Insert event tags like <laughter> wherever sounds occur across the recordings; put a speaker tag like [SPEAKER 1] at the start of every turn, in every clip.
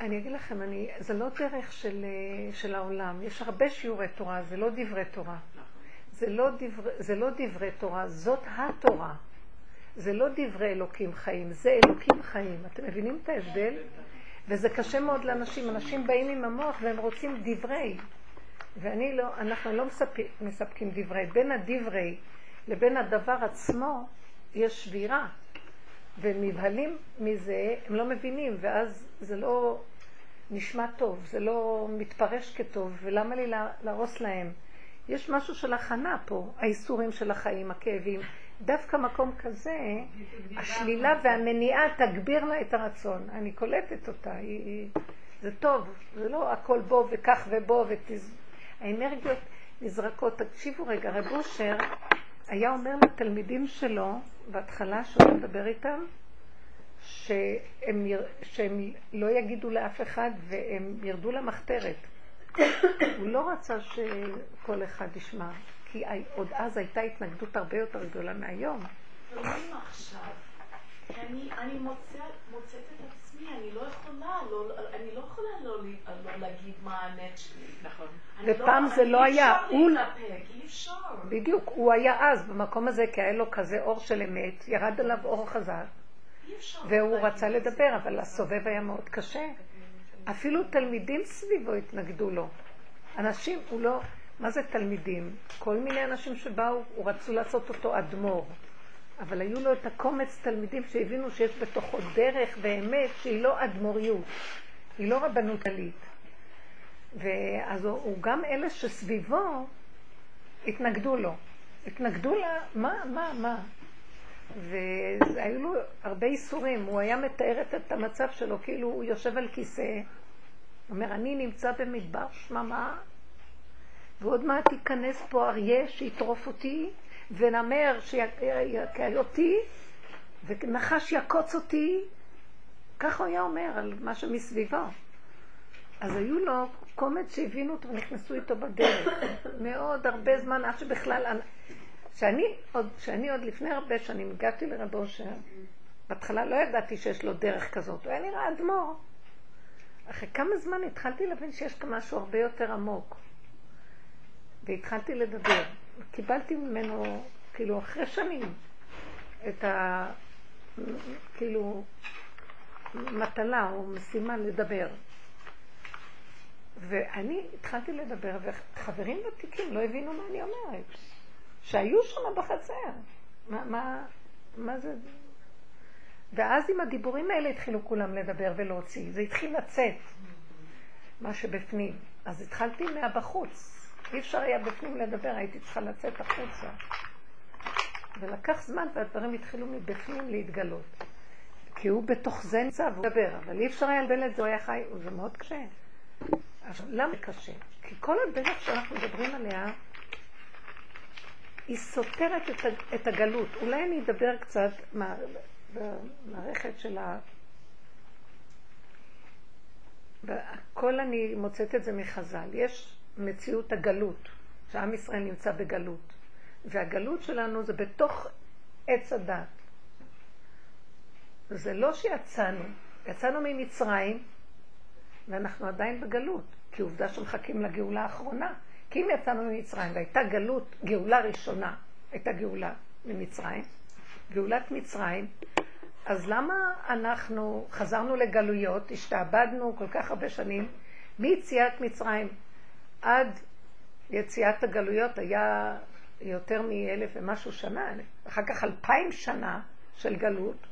[SPEAKER 1] אני אגיד לכם, אני, זה לא דרך של, של העולם. יש הרבה שיעורי תורה, זה לא דברי תורה. זה לא, דבר, זה לא דברי תורה, זאת התורה. זה לא דברי אלוקים חיים, זה אלוקים חיים. אתם מבינים את ההבדל? וזה קשה מאוד לאנשים. אנשים באים עם המוח והם רוצים דברי. ואני לא, אנחנו לא מספק, מספקים דברי. בין הדברי לבין הדבר עצמו יש שבירה. והם נבהלים מזה, הם לא מבינים, ואז זה לא נשמע טוב, זה לא מתפרש כטוב, ולמה לי להרוס להם? יש משהו של הכנה פה, האיסורים של החיים, הכאבים. דווקא מקום כזה, השלילה והמניעה תגביר לה את הרצון. אני קולטת אותה, היא, היא, זה טוב, זה לא הכל בוא וכך ובוא ותז... האנרגיות נזרקות. תקשיבו רגע, רב אושר היה אומר לתלמידים שלו, בהתחלה שהוא מדבר איתם, שהם, שהם לא יגידו לאף אחד והם ירדו למחתרת. הוא לא רצה שכל אחד ישמע, כי עוד אז הייתה התנגדות הרבה יותר גדולה מהיום.
[SPEAKER 2] אני, מוצאת את עצמי, אני לא יכולה, לא, אני לא יכולה לא, לא להגיד מה האמת שלי. נכון.
[SPEAKER 1] ופעם לא, זה לא היה.
[SPEAKER 2] הוא... אי אפשר.
[SPEAKER 1] בדיוק, הוא היה אז במקום הזה, כי היה לו כזה אור של אמת, ירד עליו אור חזק, והוא רצה לדבר, אבל הסובב היה מאוד קשה. אפילו תלמידים סביבו התנגדו לו. אנשים, הוא לא, מה זה תלמידים? כל מיני אנשים שבאו, הוא רצו לעשות אותו אדמו"ר. אבל היו לו את הקומץ תלמידים שהבינו שיש בתוכו דרך ואמת שהיא לא אדמו"ריות, היא לא רבנות עלית. ואז הוא, הוא גם אלה שסביבו התנגדו לו. התנגדו לה, מה, מה, מה? והיו לו הרבה איסורים. הוא היה מתאר את המצב שלו כאילו הוא יושב על כיסא, אומר, אני נמצא במדבר שממה, ועוד מעט ייכנס פה אריה שיטרוף אותי, ונמר שיכה אותי, ונחש יקוץ אותי. ככה הוא היה אומר על מה שמסביבו. אז היו לו קומץ שהבינו אותו ונכנסו איתו בדרך. מאוד הרבה זמן עד שבכלל... שאני עוד, שאני עוד לפני הרבה שנים הגעתי לרב אושר, בהתחלה לא ידעתי שיש לו דרך כזאת, הוא היה נראה אדמו"ר. אחרי כמה זמן התחלתי להבין שיש כאן משהו הרבה יותר עמוק. והתחלתי לדבר. קיבלתי ממנו, כאילו, אחרי שנים, את ה... כאילו, מטלה או משימה לדבר. ואני התחלתי לדבר, וחברים ותיקים לא הבינו מה אני אומרת. שהיו שם בחצר. מה, מה, מה זה? ואז עם הדיבורים האלה התחילו כולם לדבר ולהוציא. זה התחיל לצאת, מה שבפנים. אז התחלתי מהבחוץ. אי אפשר היה בפנים לדבר, הייתי צריכה לצאת החוצה. ולקח זמן והדברים התחילו מבפנים להתגלות. כי הוא בתוך זה נמצא והוא מדבר, אבל אי אפשר היה לבן את זה, הוא היה חי, זה מאוד קשה. עכשיו, למה קשה? כי כל הדרך שאנחנו מדברים עליה, היא סותרת את הגלות. אולי אני אדבר קצת במערכת של ה... הכל אני מוצאת את זה מחז"ל. יש מציאות הגלות, שעם ישראל נמצא בגלות. והגלות שלנו זה בתוך עץ הדת. זה לא שיצאנו, יצאנו ממצרים ואנחנו עדיין בגלות, כי עובדה שמחכים לגאולה האחרונה. כי אם יצאנו ממצרים והייתה גלות, גאולה ראשונה, הייתה גאולה ממצרים, גאולת מצרים, אז למה אנחנו חזרנו לגלויות, השתעבדנו כל כך הרבה שנים, מיציאת מצרים עד יציאת הגלויות היה יותר מאלף ומשהו שנה, אחר כך אלפיים שנה של גלות,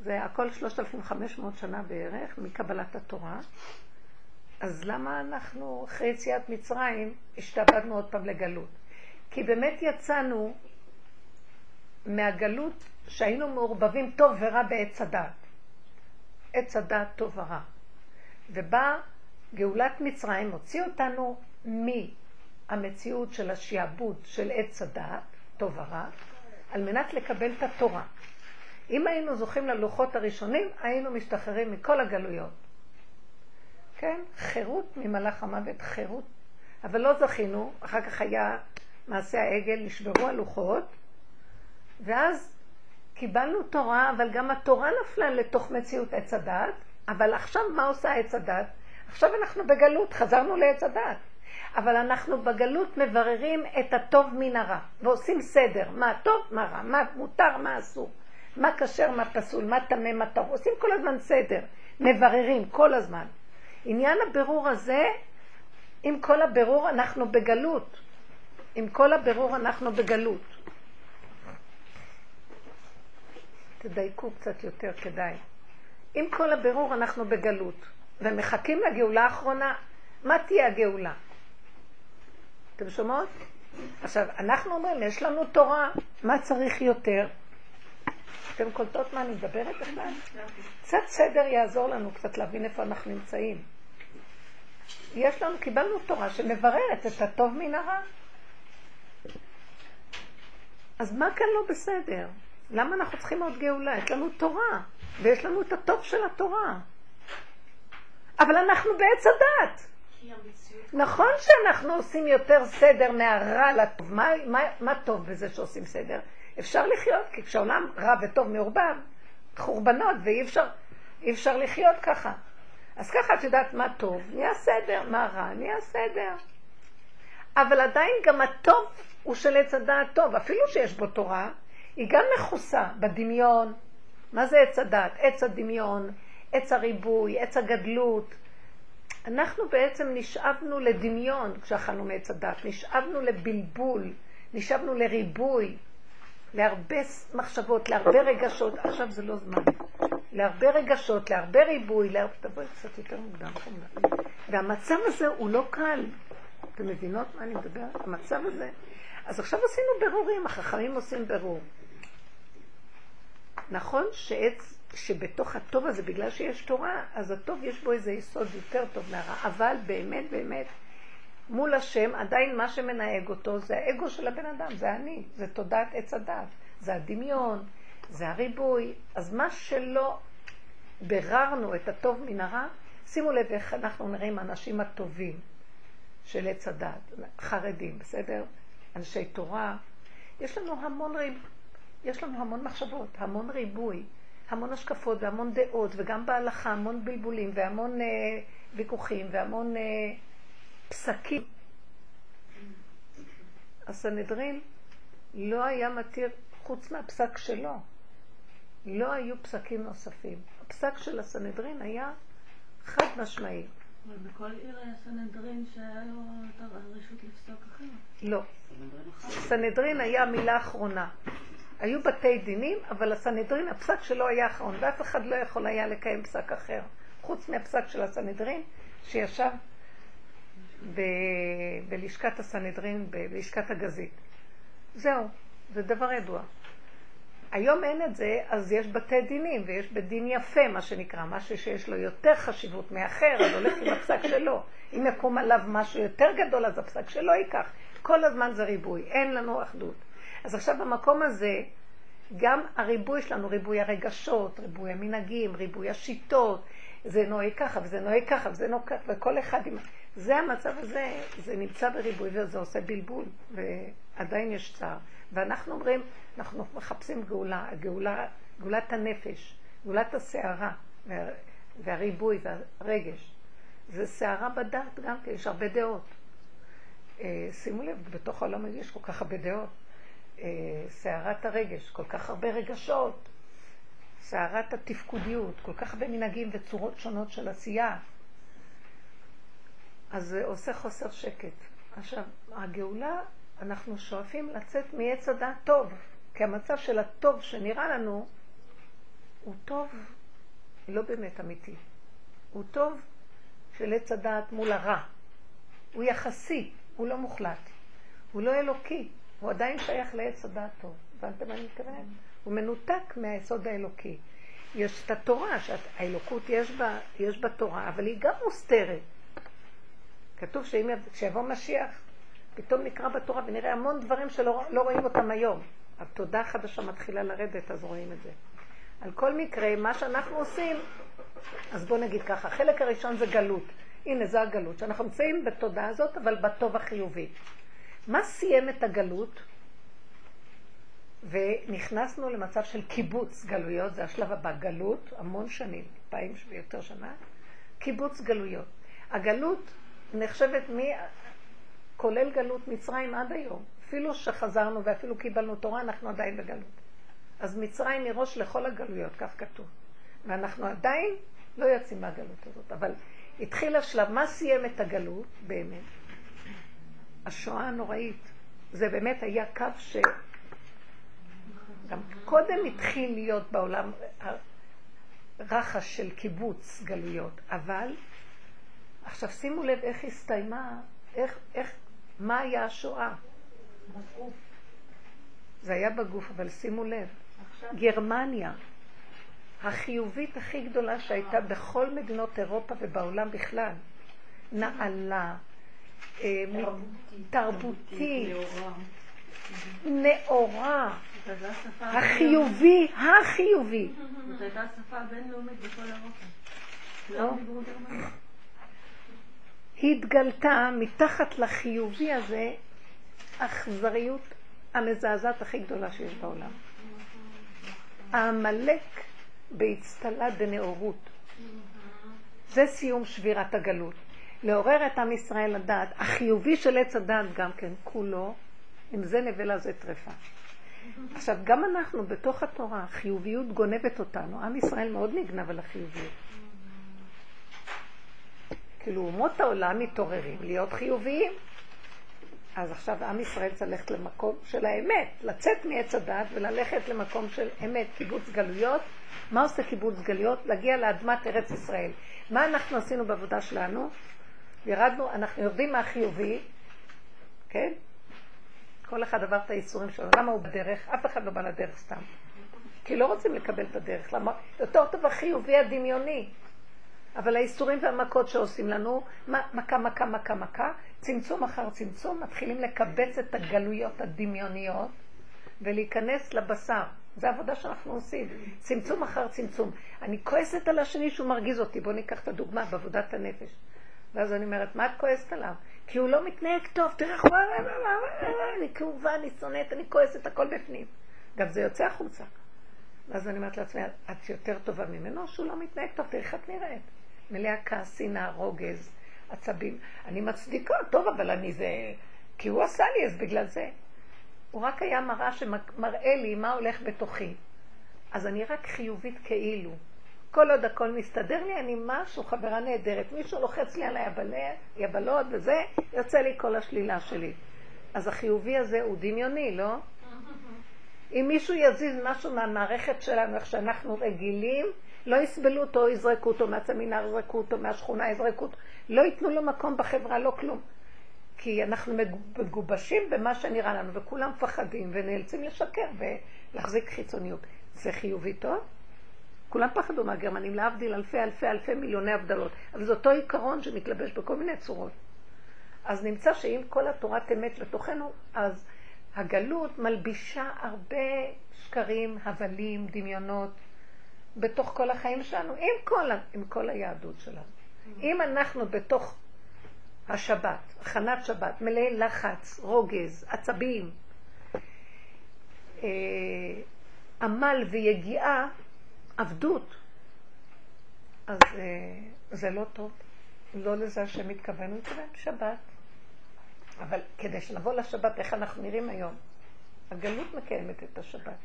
[SPEAKER 1] זה הכל שלושת אלפים חמש מאות שנה בערך מקבלת התורה. אז למה אנחנו אחרי יציאת מצרים השתעבדנו עוד פעם לגלות? כי באמת יצאנו מהגלות שהיינו מעורבבים טוב ורע בעץ הדת. עץ הדת טוב ורע. ובאה גאולת מצרים, הוציא אותנו מהמציאות של השעבוד של עץ הדת, טוב ורע, על מנת לקבל את התורה. אם היינו זוכים ללוחות הראשונים, היינו משתחררים מכל הגלויות. כן? חירות ממלאך המוות, חירות. אבל לא זכינו, אחר כך היה מעשה העגל, נשברו הלוחות, ואז קיבלנו תורה, אבל גם התורה נפלה לתוך מציאות עץ הדת, אבל עכשיו מה עושה עץ הדת? עכשיו אנחנו בגלות, חזרנו לעץ הדת. אבל אנחנו בגלות מבררים את הטוב מן הרע, ועושים סדר, מה טוב, מה רע, מה מותר, מה אסור, מה כשר, מה פסול, מה טמא, מה טוב, עושים כל הזמן סדר, מבררים כל הזמן. עניין הבירור הזה, עם כל הבירור אנחנו בגלות. עם כל הבירור אנחנו בגלות. תדייקו קצת יותר, כדאי. עם כל הבירור אנחנו בגלות, ומחכים לגאולה האחרונה. מה תהיה הגאולה? אתם שומעות? עכשיו, אנחנו אומרים, יש לנו תורה, מה צריך יותר? אתם קולטות מה אני מדברת בכלל? קצת סדר יעזור לנו קצת להבין איפה אנחנו נמצאים. יש לנו, קיבלנו תורה שמבררת את הטוב מן הרע. אז מה כאן לא בסדר? למה אנחנו צריכים עוד גאולה? יש לנו תורה, ויש לנו את הטוב של התורה. אבל אנחנו בעץ הדת. נכון שאנחנו עושים יותר סדר מהרע לטוב. מה, מה, מה טוב בזה שעושים סדר? אפשר לחיות, כי כשעולם רע וטוב מעורבב, חורבנות, ואי אפשר, אפשר לחיות ככה. אז ככה את יודעת מה טוב, נהיה סדר, מה רע, נהיה סדר. אבל עדיין גם הטוב הוא של עץ הדעת טוב, אפילו שיש בו תורה, היא גם מכוסה בדמיון. מה זה עץ הדעת? עץ הדמיון, עץ הריבוי, עץ הגדלות. אנחנו בעצם נשאבנו לדמיון כשאכלנו מעץ הדעת, נשאבנו לבלבול, נשאבנו לריבוי, להרבה מחשבות, להרבה רגשות. עכשיו זה לא זמן. להרבה רגשות, להרבה ריבוי, להרבה... תבואי קצת יותר מוקדם. והמצב הזה הוא לא קל. אתם מבינות מה אני מדברת? המצב הזה. אז עכשיו עשינו ברורים, החכמים עושים ברור. נכון שעץ, שבתוך הטוב הזה, בגלל שיש תורה, אז הטוב יש בו איזה יסוד יותר טוב מהרע. אבל באמת, באמת, מול השם, עדיין מה שמנהג אותו זה האגו של הבן אדם, זה אני, זה תודעת עץ הדת, זה הדמיון, זה הריבוי. אז מה שלא ביררנו את הטוב מן הרע, שימו לב איך אנחנו נראים האנשים הטובים של עץ הדת, חרדים, בסדר? אנשי תורה. יש לנו המון ריב... יש לנו המון מחשבות, המון ריבוי, המון השקפות והמון דעות, וגם בהלכה המון בלבולים והמון אה, ויכוחים והמון אה, פסקים. הסנהדרין לא היה מתיר, חוץ מהפסק שלו, לא היו פסקים נוספים. הפסק של הסנהדרין היה חד משמעי.
[SPEAKER 3] אבל בכל עיר היה סנהדרין שהיה לו את הרשות לפסוק אחר.
[SPEAKER 1] לא. סנהדרין היה המילה האחרונה. היו בתי דינים, אבל הסנהדרין, הפסק שלו היה אחרון, ואף אחד לא יכול היה לקיים פסק אחר, חוץ מהפסק של הסנהדרין, שישב ב... בלשכת הסנהדרין, בלשכת הגזית. זהו, זה דבר ידוע. היום אין את זה, אז יש בתי דינים, ויש בית דין יפה, מה שנקרא, משהו שיש לו יותר חשיבות מאחר, אז הולך עם הפסק שלו. אם יקום עליו משהו יותר גדול, אז הפסק שלו ייקח. כל הזמן זה ריבוי, אין לנו אחדות. אז עכשיו במקום הזה, גם הריבוי שלנו, ריבוי הרגשות, ריבוי המנהגים, ריבוי השיטות, זה נוהג ככה וזה נוהג ככה וזה נוהג ככה, וכל אחד עם... זה המצב הזה, זה נמצא בריבוי וזה עושה בלבול, ועדיין יש צער. ואנחנו אומרים, אנחנו מחפשים גאולה, הגאולה, גאולת הנפש, גאולת הסערה וה, והריבוי והרגש. זה סערה בדת גם כן, יש הרבה דעות. אה, שימו לב, בתוך העולם יש כל כך הרבה דעות. אה, סערת הרגש, כל כך הרבה רגשות. סערת התפקודיות, כל כך הרבה מנהגים וצורות שונות של עשייה. אז זה עושה חוסר שקט. עכשיו, הגאולה אנחנו שואפים לצאת מעץ הדעת טוב, כי המצב של הטוב שנראה לנו הוא טוב לא באמת אמיתי. הוא טוב של עץ הדעת מול הרע. הוא יחסי, הוא לא מוחלט. הוא לא אלוקי, הוא עדיין שייך לעץ הדעת טוב. הבנתם מה אני מתכוונת? הוא מנותק מהיסוד האלוקי. יש את התורה, שהאלוקות יש בה, יש בה תורה, אבל היא גם מוסתרת. כתוב שיבוא משיח, פתאום נקרא בתורה ונראה המון דברים שלא לא רואים אותם היום. התודה החדשה מתחילה לרדת, אז רואים את זה. על כל מקרה, מה שאנחנו עושים, אז בואו נגיד ככה, החלק הראשון זה גלות. הנה, זה הגלות, שאנחנו נמצאים בתודעה הזאת, אבל בטוב החיובי. מה סיים את הגלות? ונכנסנו למצב של קיבוץ גלויות, זה השלב הבא, גלות, המון שנים, אלפיים ויותר שנה, קיבוץ גלויות. הגלות נחשבת מ... כולל גלות מצרים עד היום. אפילו שחזרנו ואפילו קיבלנו תורה, אנחנו עדיין בגלות. אז מצרים מראש לכל הגלויות, כך כתוב. ואנחנו עדיין לא יוצאים מהגלות הזאת. אבל התחיל השלב, מה סיים את הגלות באמת? השואה הנוראית. זה באמת היה קו ש... גם קודם התחיל להיות בעולם רחש של קיבוץ גלויות, אבל עכשיו שימו לב איך הסתיימה, איך, איך, מה היה השואה? זה היה בגוף, אבל שימו לב, גרמניה, החיובית הכי גדולה שהייתה בכל מדינות אירופה ובעולם בכלל, נעלה, אה, תרבותית, נאורה, החיובי, החיובי.
[SPEAKER 3] זאת הייתה השפה הבינלאומית בכל אירופה.
[SPEAKER 1] לא. התגלתה מתחת לחיובי הזה האכזריות המזעזעת הכי גדולה שיש בעולם. העמלק באצטלה דנאורות. זה סיום שבירת הגלות. לעורר את עם ישראל לדעת, החיובי של עץ הדעת גם כן, כולו, אם זה נבלה זה טרפה. עכשיו, גם אנחנו בתוך התורה, החיוביות גונבת אותנו. עם ישראל מאוד נגנב על החיוביות. כאילו, אומות העולם מתעוררים להיות חיוביים. אז עכשיו עם ישראל צריך ללכת למקום של האמת, לצאת מעץ הדת וללכת למקום של אמת, קיבוץ גלויות. מה עושה קיבוץ גלויות? להגיע לאדמת ארץ ישראל. מה אנחנו עשינו בעבודה שלנו? ירדנו, אנחנו יורדים מהחיובי, כן? כל אחד עבר את הייסורים שלו. למה הוא בדרך? אף אחד לא בא לדרך סתם. כי לא רוצים לקבל את הדרך. למה? יותר טוב החיובי הדמיוני. אבל האיסורים והמכות שעושים לנו, מכה, מכה, מכה, מכה, צמצום אחר צמצום, מתחילים לקבץ את הגלויות הדמיוניות ולהיכנס לבשר. זו העבודה שאנחנו עושים, צמצום אחר צמצום. אני כועסת על השני שהוא מרגיז אותי. בואו ניקח את הדוגמה בעבודת הנפש. ואז אני אומרת, מה את כועסת עליו? כי הוא לא מתנהג טוב, תראה איך הוא... אני כאובה, אני שונאת, אני כועסת, הכל בפנים. גם זה יוצא החוצה. ואז אני אומרת לעצמי, את יותר טובה ממנו, שהוא לא מתנהג טוב, תראי איך את נראית. מלאה כעס, שנאה, רוגז, עצבים. אני מצדיקה, טוב, אבל אני זה... כי הוא עשה לי, אז בגלל זה. הוא רק היה מראה שמראה לי מה הולך בתוכי. אז אני רק חיובית כאילו. כל עוד הכל מסתדר לי, אני משהו, חברה נהדרת. מישהו לוחץ לי על היבלות וזה, יוצא לי כל השלילה שלי. אז החיובי הזה הוא דמיוני, לא? <laughs> אם מישהו יזיז משהו מהמערכת שלנו, איך שאנחנו רגילים, לא יסבלו אותו, יזרקו אותו מהסמינר, יזרקו אותו מהשכונה, יזרקו אותו. לא ייתנו לו מקום בחברה, לא כלום. כי אנחנו מגובשים במה שנראה לנו, וכולם מפחדים ונאלצים לשקר ולהחזיק חיצוניות. זה חיובי טוב? כולם פחדו מהגרמנים, להבדיל אלפי אלפי אלפי מיליוני הבדלות. אבל זה אותו עיקרון שמתלבש בכל מיני צורות. אז נמצא שאם כל התורת אמת בתוכנו, אז הגלות מלבישה הרבה שקרים, הבלים, דמיונות, בתוך כל החיים שלנו, עם כל, עם כל היהדות שלנו. אם אנחנו בתוך השבת, הכנת שבת, מלאי לחץ, רוגז, עצבים, אה, עמל ויגיעה, עבדות, אז אה, זה לא טוב. לא לזה השם מתכוון, הוא מתכוון שבת. אבל כדי שנבוא לשבת, איך אנחנו נראים היום? הגלות מקיימת את השבת.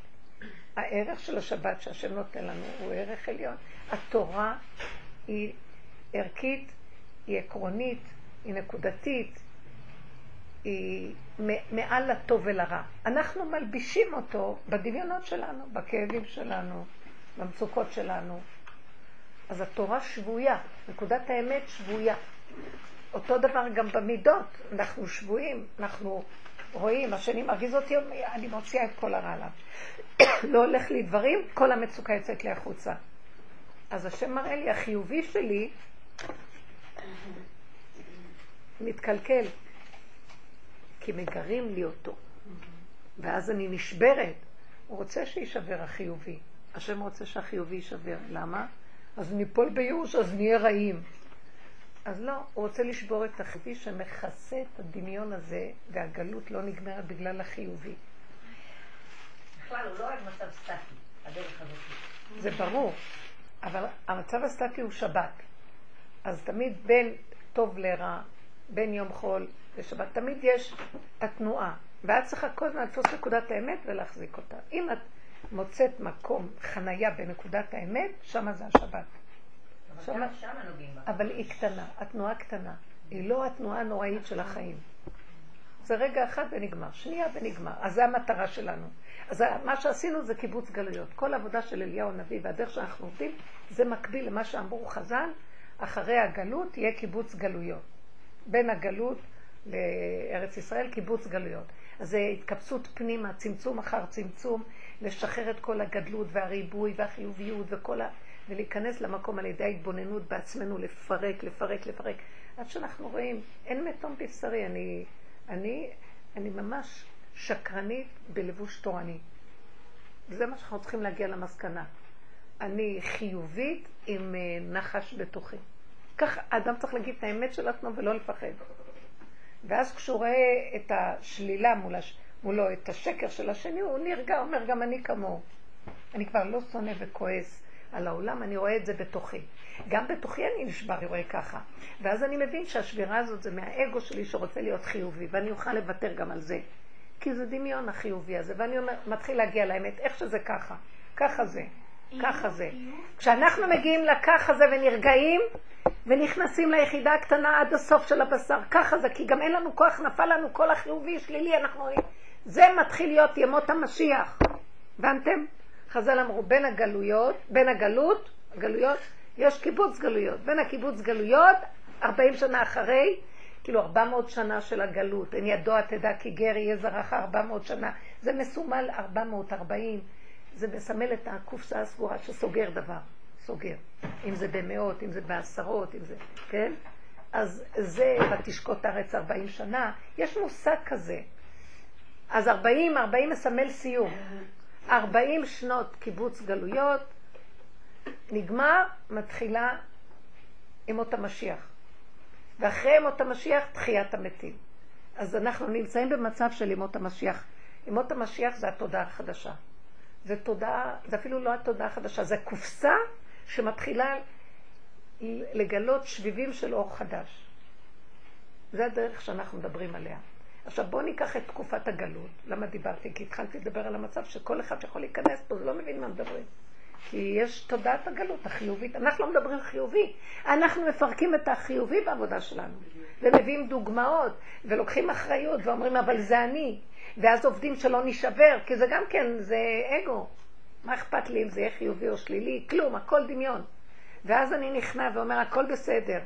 [SPEAKER 1] הערך של השבת שהשם נותן לנו הוא ערך עליון. התורה היא ערכית, היא עקרונית, היא נקודתית, היא מעל לטוב ולרע. אנחנו מלבישים אותו בדמיונות שלנו, בכאבים שלנו, במצוקות שלנו. אז התורה שבויה, נקודת האמת שבויה. אותו דבר גם במידות, אנחנו שבויים, אנחנו רואים, השני מרגיז אותי, אני מוציאה את כל הרע עליו. <coughs> לא הולך לי דברים, כל המצוקה יוצאת לי החוצה. אז השם מראה לי, החיובי שלי מתקלקל, כי מגרים לי אותו. ואז אני נשברת. הוא רוצה שיישבר החיובי. השם רוצה שהחיובי יישבר. למה? אז ניפול בייאוש, אז נהיה רעים. אז לא, הוא רוצה לשבור את החיובי שמכסה את הדמיון הזה, והגלות לא נגמרת בגלל החיובי.
[SPEAKER 4] בכלל, הוא לא אוהב מצב סטטי, הדרך הזאת.
[SPEAKER 1] זה ברור, אבל המצב הסטטי הוא שבת. אז תמיד בין טוב לרע, בין יום חול לשבת, תמיד יש התנועה. ואת צריכה כל הזמן לתפוס נקודת האמת ולהחזיק אותה. אם את מוצאת מקום, חנייה בנקודת האמת, שמה זה השבת.
[SPEAKER 4] אבל גם שם נוגעים בה.
[SPEAKER 1] אבל היא קטנה, התנועה קטנה. היא לא התנועה הנוראית של החיים. זה רגע אחד ונגמר, שנייה ונגמר. אז זו המטרה שלנו. אז מה שעשינו זה קיבוץ גלויות. כל העבודה של אליהו הנביא והדרך שאנחנו עובדים, זה מקביל למה שאמרו חז"ל, אחרי הגלות יהיה קיבוץ גלויות. בין הגלות לארץ ישראל, קיבוץ גלויות. זה התקבצות פנימה, צמצום אחר צמצום, לשחרר את כל הגדלות והריבוי והחיוביות וכל ה... ולהיכנס למקום על ידי ההתבוננות בעצמנו, לפרק, לפרק, לפרק. עד שאנחנו רואים, אין מתום בבשרי, אני, אני, אני ממש שקרנית בלבוש תורני. וזה מה שאנחנו צריכים להגיע למסקנה. אני חיובית עם אה, נחש בתוכי. כך האדם צריך להגיד את האמת של עצמו ולא לפחד. ואז כשהוא רואה את השלילה מול הש... מולו, את השקר של השני, הוא נרגע, אומר גם אני כמוהו. אני כבר לא שונא וכועס על העולם, אני רואה את זה בתוכי. גם בתוכי אני נשבר, אני רואה ככה. ואז אני מבין שהשבירה הזאת זה מהאגו שלי שרוצה להיות חיובי, ואני אוכל לוותר גם על זה. כי זה דמיון החיובי הזה, ואני אומר, מתחיל להגיע לאמת, איך שזה ככה, ככה זה, ככה זה. כשאנחנו מגיעים לככה זה ונרגעים, ונכנסים ליחידה הקטנה עד הסוף של הבשר, ככה זה, כי גם אין לנו כוח, נפל לנו כל החיובי, שלילי, אנחנו זה מתחיל להיות ימות המשיח. הבנתם? חז"ל אמרו, בין הגלויות, בין הגלות, הגלויות, יש קיבוץ גלויות. בין הקיבוץ גלויות, 40 שנה אחרי, כאילו 400 שנה של הגלות. אין ידוע תדע כי גר יהיה זרעך 400 שנה. זה מסומל 440. זה מסמל את הקופסה הסגורה שסוגר דבר. סוגר. אם זה במאות, אם זה בעשרות, אם זה, כן? אז זה בתשקוט הארץ 40 שנה. יש מושג כזה. אז 40, 40 מסמל סיום. 40 שנות קיבוץ גלויות, נגמר, מתחילה ימות המשיח. ואחרי ימות המשיח, תחיית המתים. אז אנחנו נמצאים במצב של ימות המשיח. ימות המשיח זה התודעה החדשה. זה תודעה, זה אפילו לא התודעה החדשה, זה קופסה שמתחילה לגלות שביבים של אור חדש. זה הדרך שאנחנו מדברים עליה. עכשיו בואו ניקח את תקופת הגלות. למה דיברתי? כי התחלתי לדבר על המצב שכל אחד שיכול להיכנס פה, זה לא מבין מה מדברים. כי יש תודעת הגלות החיובית. אנחנו לא מדברים חיובי. אנחנו מפרקים את החיובי בעבודה שלנו. ומביאים דוגמאות, ולוקחים אחריות, ואומרים, אבל זה אני. ואז עובדים שלא נשבר, כי זה גם כן, זה אגו. מה אכפת לי אם זה יהיה חיובי או שלילי? כלום, הכל דמיון. ואז אני נכנע ואומר, הכל בסדר.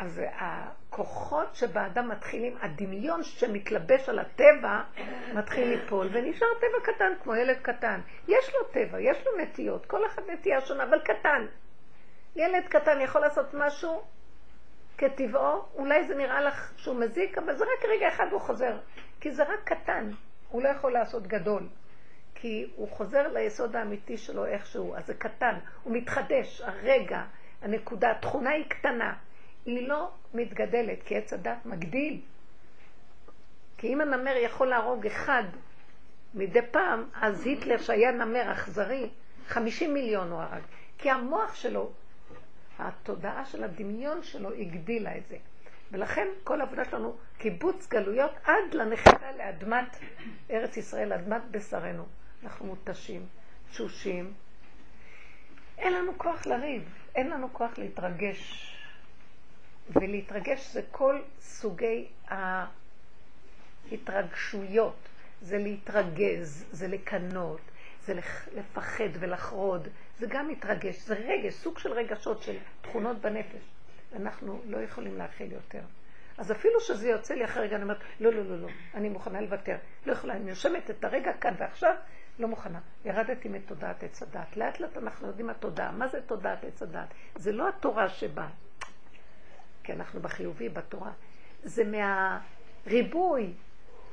[SPEAKER 1] אז הכוחות שבאדם מתחילים, הדמיון שמתלבש על הטבע, מתחיל ליפול, ונשאר טבע קטן, כמו ילד קטן. יש לו טבע, יש לו נטיות, כל אחד נטייה שונה, אבל קטן. ילד קטן יכול לעשות משהו כטבעו, אולי זה נראה לך שהוא מזיק, אבל זה רק רגע אחד הוא חוזר. כי זה רק קטן, הוא לא יכול לעשות גדול. כי הוא חוזר ליסוד האמיתי שלו איכשהו, אז זה קטן, הוא מתחדש, הרגע, הנקודה, התכונה היא קטנה. היא לא מתגדלת, כי עץ הדת מגדיל. כי אם הנמר יכול להרוג אחד מדי פעם, אז היטלר שהיה נמר אכזרי, 50 מיליון הוא הרג. כי המוח שלו, התודעה של הדמיון שלו הגדילה את זה. ולכן כל העבודה שלנו, קיבוץ גלויות עד לנחיתה לאדמת ארץ ישראל, אדמת בשרנו. אנחנו מותשים, תשושים. אין לנו כוח לריב, אין לנו כוח להתרגש. ולהתרגש זה כל סוגי ההתרגשויות. זה להתרגז, זה לקנות, זה לפחד ולחרוד, זה גם מתרגש, זה רגש, סוג של רגשות, של תכונות בנפש. אנחנו לא יכולים להכיל יותר. אז אפילו שזה יוצא לי אחרי רגע, אני אומרת, לא, לא, לא, לא, אני מוכנה לוותר. לא יכולה, אני יושבת את הרגע כאן ועכשיו, לא מוכנה. ירדתי מתודעת עץ הדת. לאט לאט אנחנו יודעים מה תודעה. מה זה תודעת עץ הדת? זה לא התורה שבאה. כי אנחנו בחיובי, בתורה. זה מהריבוי,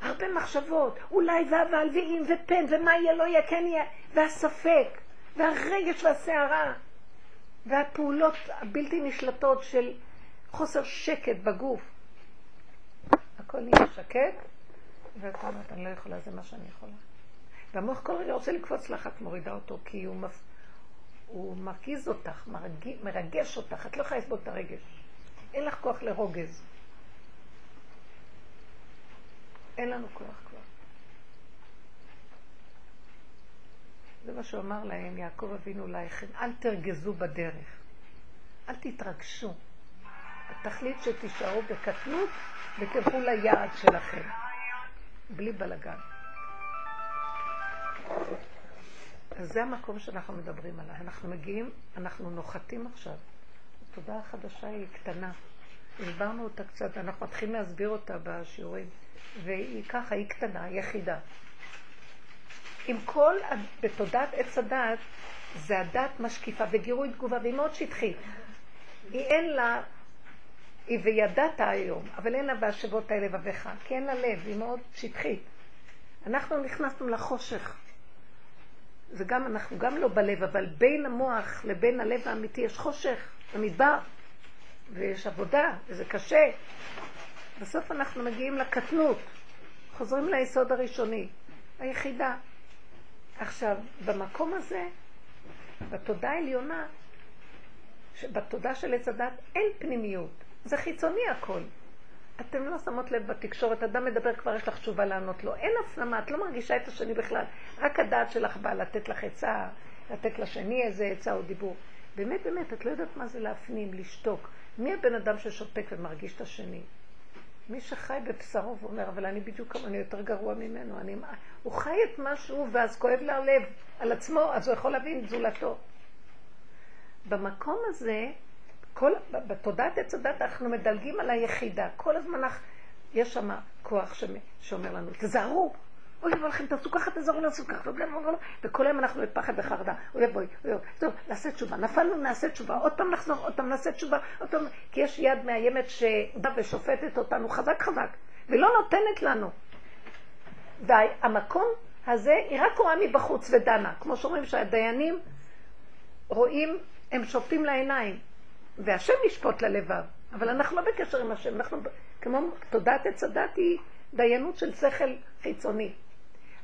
[SPEAKER 1] הרבה מחשבות, אולי ואבל ואם ופן ומה יהיה לא יהיה, כן יהיה, והספק, והרגש והסערה, והפעולות הבלתי נשלטות של חוסר שקט בגוף. הכל נהיה שקט, ואתה אומרת, אני לא יכולה, זה מה שאני יכולה. והמוח כל רגע רוצה לקפוץ לך, את מורידה אותו, כי הוא, מפ... הוא מרגיז אותך, מרג... מרגש אותך, את לא יכולה לסבול את הרגש. אין לך כוח לרוגז. אין לנו כוח כבר. זה מה שהוא אמר להם, יעקב אבינו לייכן, אל תרגזו בדרך, אל תתרגשו. התכלית שתישארו בקטנות ותלכו ליעד שלכם, בלי בלגן. אז זה המקום שאנחנו מדברים עליו. אנחנו מגיעים, אנחנו נוחתים עכשיו. התודעה החדשה היא קטנה. הסברנו אותה קצת, אנחנו מתחילים להסביר אותה בשיעורים. והיא ככה, היא קטנה, יחידה. עם כל, בתודעת עץ הדת, זה הדת משקיפה וגירוי תגובה, והיא מאוד שטחית. היא אין לה, היא וידעת היום, אבל אין לה בהשבות האלה לבביך, כי אין לה לב, היא מאוד שטחית. אנחנו נכנסנו לחושך. זה גם, אנחנו גם לא בלב, אבל בין המוח לבין הלב האמיתי יש חושך, במדבר, ויש עבודה, וזה קשה. בסוף אנחנו מגיעים לקטנות, חוזרים ליסוד הראשוני, היחידה. עכשיו, במקום הזה, בתודה העליונה, בתודה של עץ הדת אין פנימיות, זה חיצוני הכל. אתם לא שמות לב בתקשורת, אדם מדבר, כבר יש לך תשובה לענות לו. אין הפנמה, את לא מרגישה את השני בכלל. רק הדעת שלך באה לתת לך עצה, לתת לשני איזה עצה או דיבור. באמת, באמת, את לא יודעת מה זה להפנים, לשתוק. מי הבן אדם ששותק ומרגיש את השני? מי שחי בבשרו ואומר, אבל אני בדיוק כמה, אני יותר גרוע ממנו. אני... הוא חי את משהו ואז כואב לה הלב על עצמו, אז הוא יכול להבין זולתו. במקום הזה, כל, בתודעת עץ הדת אנחנו מדלגים על היחידה. כל הזמן יש שם כוח שאומר לנו, תזהרו, אוי לכם, תעשו ככה, תזהרו, תעשו ככה, וכל היום אנחנו בפחד וחרדה. אוי אוי, טוב, נעשה תשובה, נפלנו, נעשה תשובה, עוד פעם נחזור, עוד פעם נעשה תשובה, עוד פעם, כי יש יד מאיימת שבאה ושופטת אותנו חזק חזק, ולא נותנת לנו. והמקום הזה, היא רק רואה מבחוץ ודנה, כמו שאומרים שהדיינים רואים, הם שופטים לעיניים, והשם ישפוט ללבב, אבל אנחנו לא בקשר עם השם, אנחנו כמו תודעת עץ הדת היא דיינות של שכל חיצוני.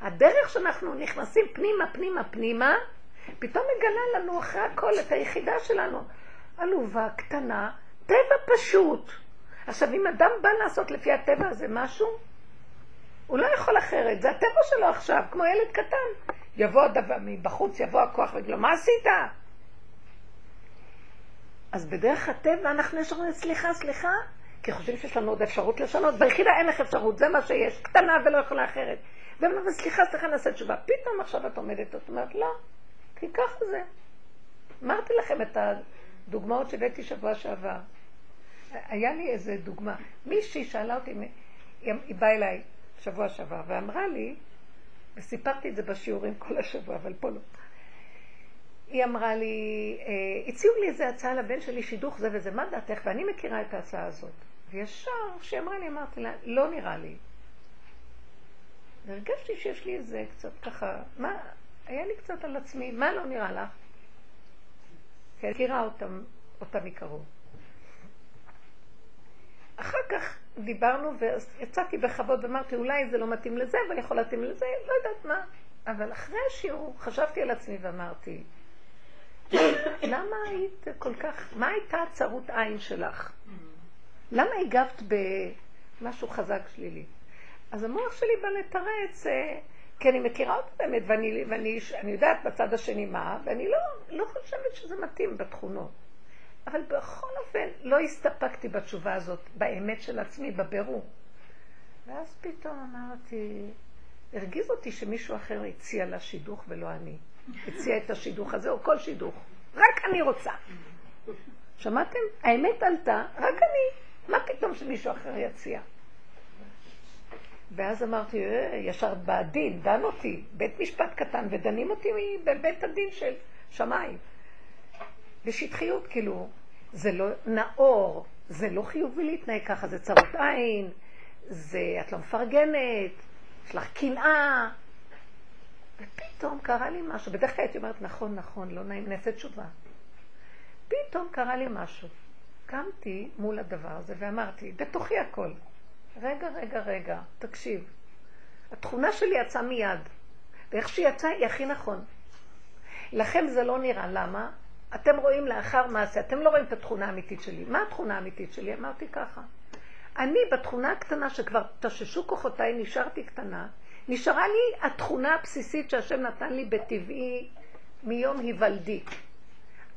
[SPEAKER 1] הדרך שאנחנו נכנסים פנימה, פנימה, פנימה, פתאום מגלה לנו אחרי הכל את היחידה שלנו. עלובה, קטנה, טבע פשוט. עכשיו, אם אדם בא לעשות לפי הטבע הזה משהו, הוא לא יכול אחרת, זה הטבע שלו עכשיו, כמו ילד קטן. יבוא הדבר מבחוץ, יבוא הכוח ויגיד לו, מה עשית? אז בדרך הטבע אנחנו יש לנו סליחה, סליחה, כי חושבים שיש לנו עוד אפשרות לשנות. ביחידה אין לך אפשרות, זה מה שיש, קטנה ולא יכולה אחרת. ואומרים, סליחה, סליחה, נעשה תשובה. פתאום עכשיו את עומדת, את אומרת, לא, כי ככה זה. אמרתי לכם את הדוגמאות שהבאתי שבוע שעבר. היה לי איזה דוגמה. מישהי שאלה אותי, היא באה אליי שבוע שעבר, ואמרה לי, וסיפרתי את זה בשיעורים כל השבוע, אבל פה לא. היא אמרה לי, אה, הציעו לי איזה הצעה לבן שלי, שידוך זה וזה, מה דעתך? ואני מכירה את ההצעה הזאת. וישר, כשהיא אמרה לי, אמרתי לה, לא נראה לי. והרגשתי שיש לי איזה קצת ככה, מה, היה לי קצת על עצמי, מה לא נראה לך? כי אני מכירה אותם, אותם מקרוב. אחר כך דיברנו ויצאתי בכבוד ואמרתי, אולי זה לא מתאים לזה, אבל יכול להתאים לזה, לא יודעת מה. אבל אחרי השיעור חשבתי על עצמי ואמרתי, למה היית כל כך, מה הייתה הצרות עין שלך? למה הגבת במשהו חזק שלילי? אז המוח שלי בא לתרץ, אה, כי אני מכירה אותו באמת, ואני, ואני אני יודעת בצד השני מה, ואני לא, לא חושבת שזה מתאים בתכונות. אבל בכל אופן, לא הסתפקתי בתשובה הזאת, באמת של עצמי, בבירור. ואז פתאום אמרתי, הרגיז אותי שמישהו אחר הציע לה שידוך ולא אני. הציע את השידוך הזה, או כל שידוך. רק אני רוצה. שמעתם? האמת עלתה, רק אני. מה פתאום שמישהו אחר יציע? ואז אמרתי, אה, ישר בדין, דן אותי, בית משפט קטן, ודנים אותי בבית הדין של שמיים. בשטחיות, כאילו, זה לא נאור, זה לא חיובי להתנהג ככה, זה צרות עין, זה, את לא מפרגנת, יש לך קנאה. ופתאום קרה לי משהו, בדרך כלל הייתי אומרת, נכון, נכון, לא נעים, נעשה תשובה. פתאום קרה לי משהו. קמתי מול הדבר הזה ואמרתי, בתוכי הכל, רגע, רגע, רגע, תקשיב. התכונה שלי יצאה מיד. ואיך שהיא יצאה, היא הכי נכון. לכם זה לא נראה, למה? אתם רואים לאחר מעשה, אתם לא רואים את התכונה האמיתית שלי. מה התכונה האמיתית שלי? אמרתי ככה. אני בתכונה הקטנה שכבר תששו כוחותיי, נשארתי קטנה, נשארה לי התכונה הבסיסית שהשם נתן לי בטבעי מיום היוולדי.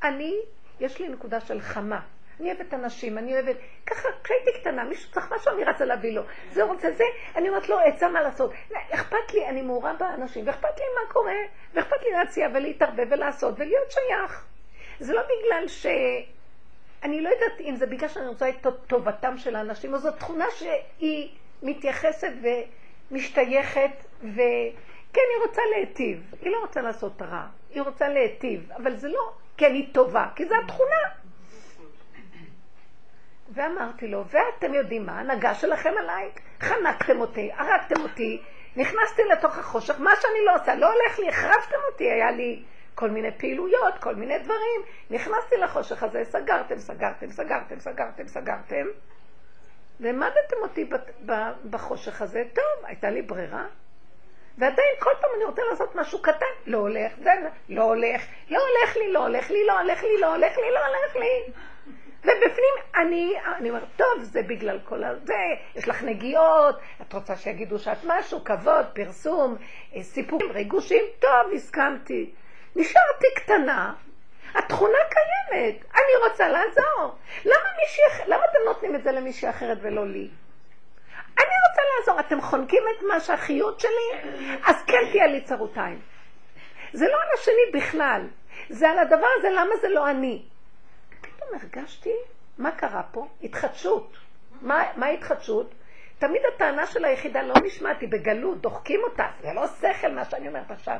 [SPEAKER 1] אני, יש לי נקודה של חמה. אני אוהבת אנשים, אני אוהבת, ככה, כשהייתי קטנה, מישהו צריך משהו, אני רצה להביא לו. זה רוצה זה, אני אומרת לו, עצה מה לעשות. אכפת לי, אני מעורה באנשים, ואכפת לי מה קורה, ואכפת לי להציע ולהתערבב ולעשות ולהיות שייך. זה לא בגלל ש... אני לא יודעת אם זה בגלל שאני רוצה את טובתם של האנשים, או זו תכונה שהיא מתייחסת ומשתייכת, וכן, היא רוצה להיטיב. היא לא רוצה לעשות רע, היא רוצה להיטיב, אבל זה לא כן היא טובה, כי זו התכונה. ואמרתי לו, ואתם יודעים מה, ההנהגה שלכם עליי, חנקתם אותי, הרגתם אותי, נכנסתי לתוך החושך, מה שאני לא עושה, לא הולך לי, החרבתם אותי, היה לי כל מיני פעילויות, כל מיני דברים. נכנסתי לחושך הזה, סגרתם, סגרתם, סגרתם, סגרתם, סגרתם, והעמדתם אותי בחושך הזה. טוב, הייתה לי ברירה. ועדיין כל פעם אני רוצה לעשות משהו קטן, לא הולך, זה לא הולך, לא הולך לי, לא הולך לי, לא הולך לי, לא הולך לי, לא הולך לי. ובפנים אני, אני אומרת, טוב, זה בגלל כל הזה, יש לך נגיעות, את רוצה שיגידו שאת משהו, כבוד, פרסום, אה, סיפורים, ריגושים, טוב, הסכמתי. נשארתי קטנה, התכונה קיימת, אני רוצה לעזור. למה, מישהי, למה אתם נותנים את זה למישהי אחרת ולא לי? אני רוצה לעזור, אתם חונקים את מה שהחיות שלי? אז כן תהיה לי צרותיים. זה לא על השני בכלל, זה על הדבר הזה, למה זה לא אני? פתאום הרגשתי, מה קרה פה? התחדשות. מה, מה התחדשות? תמיד הטענה של היחידה לא נשמעת, היא בגלות, דוחקים אותה, זה לא שכל מה שאני אומרת עכשיו.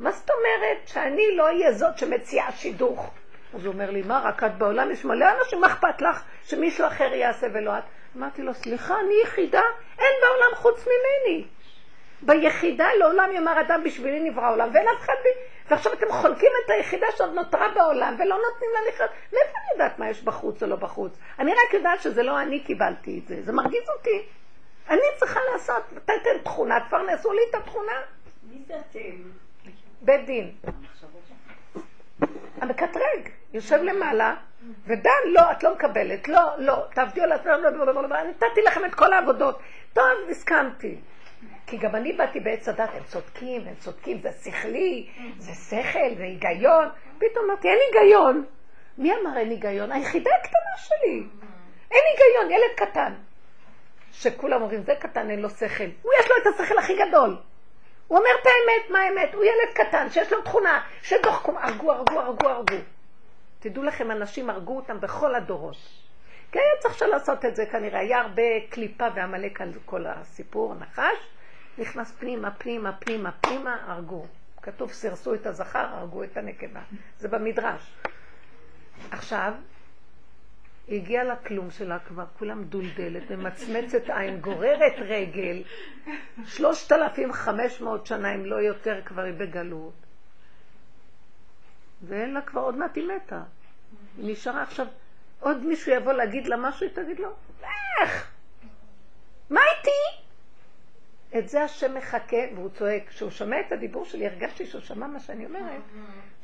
[SPEAKER 1] מה זאת אומרת שאני לא אהיה זאת שמציעה שידוך? אז הוא אומר לי, מה, רק את בעולם יש מלא אנשים, מה אכפת לך שמישהו אחר יעשה ולא את? אמרתי לו, סליחה, אני יחידה, אין בעולם חוץ ממני. ביחידה לעולם יאמר אדם בשבילי נברא עולם, ואין אף אחד בי. ועכשיו אתם חולקים את היחידה שעוד נותרה בעולם, ולא נותנים לה לחיות. מאיפה אני יודעת מה יש בחוץ או לא בחוץ? אני רק יודעת שזה לא אני קיבלתי את זה, זה מרגיז אותי. אני צריכה לעשות, תתן תכונה, תפרנסו לי את התכונה.
[SPEAKER 2] מי זה אתם?
[SPEAKER 1] בית דין. המקטרג יושב למעלה, ודן, לא, את לא מקבלת, לא, לא, תעבדי על עצמך, נתתי לכם את כל העבודות. טוב, הסכמתי. כי גם אני באתי בעץ הדת, הם צודקים, הם צודקים, זה שכלי, זה שכל, זה היגיון. פתאום אמרתי, אין היגיון. מי אמר אין היגיון? היחידה הקטנה שלי. אין היגיון, ילד קטן. שכולם אומרים, זה קטן, אין לו שכל. הוא יש לו את השכל הכי גדול. הוא אומר את האמת, מה האמת? הוא ילד קטן שיש לו תכונה של דוחקום, הרגו, הרגו, הרגו, הרגו. תדעו לכם, אנשים הרגו אותם בכל הדורות. כי היה צריך לעשות את זה כנראה, היה הרבה קליפה ועמלק על כל הסיפור, נחש, נכנס פנימה, פנימה, פנימה, פנימה, הרגו. כתוב, סירסו את הזכר, הרגו את הנקבה. זה במדרש. עכשיו, היא הגיעה לכלום שלה כבר, כולה מדולדלת, ממצמצת עין, גוררת רגל, שלושת אלפים חמש מאות שנה, אם לא יותר, כבר היא בגלות. ואין לה כבר, עוד מעט היא מתה. היא נשארה עכשיו, עוד מישהו יבוא להגיד לה משהו, היא תגיד לו, לך! מה איתי? את זה השם מחכה, והוא צועק. כשהוא שומע את הדיבור שלי, הרגשתי שהוא שמע מה שאני אומרת.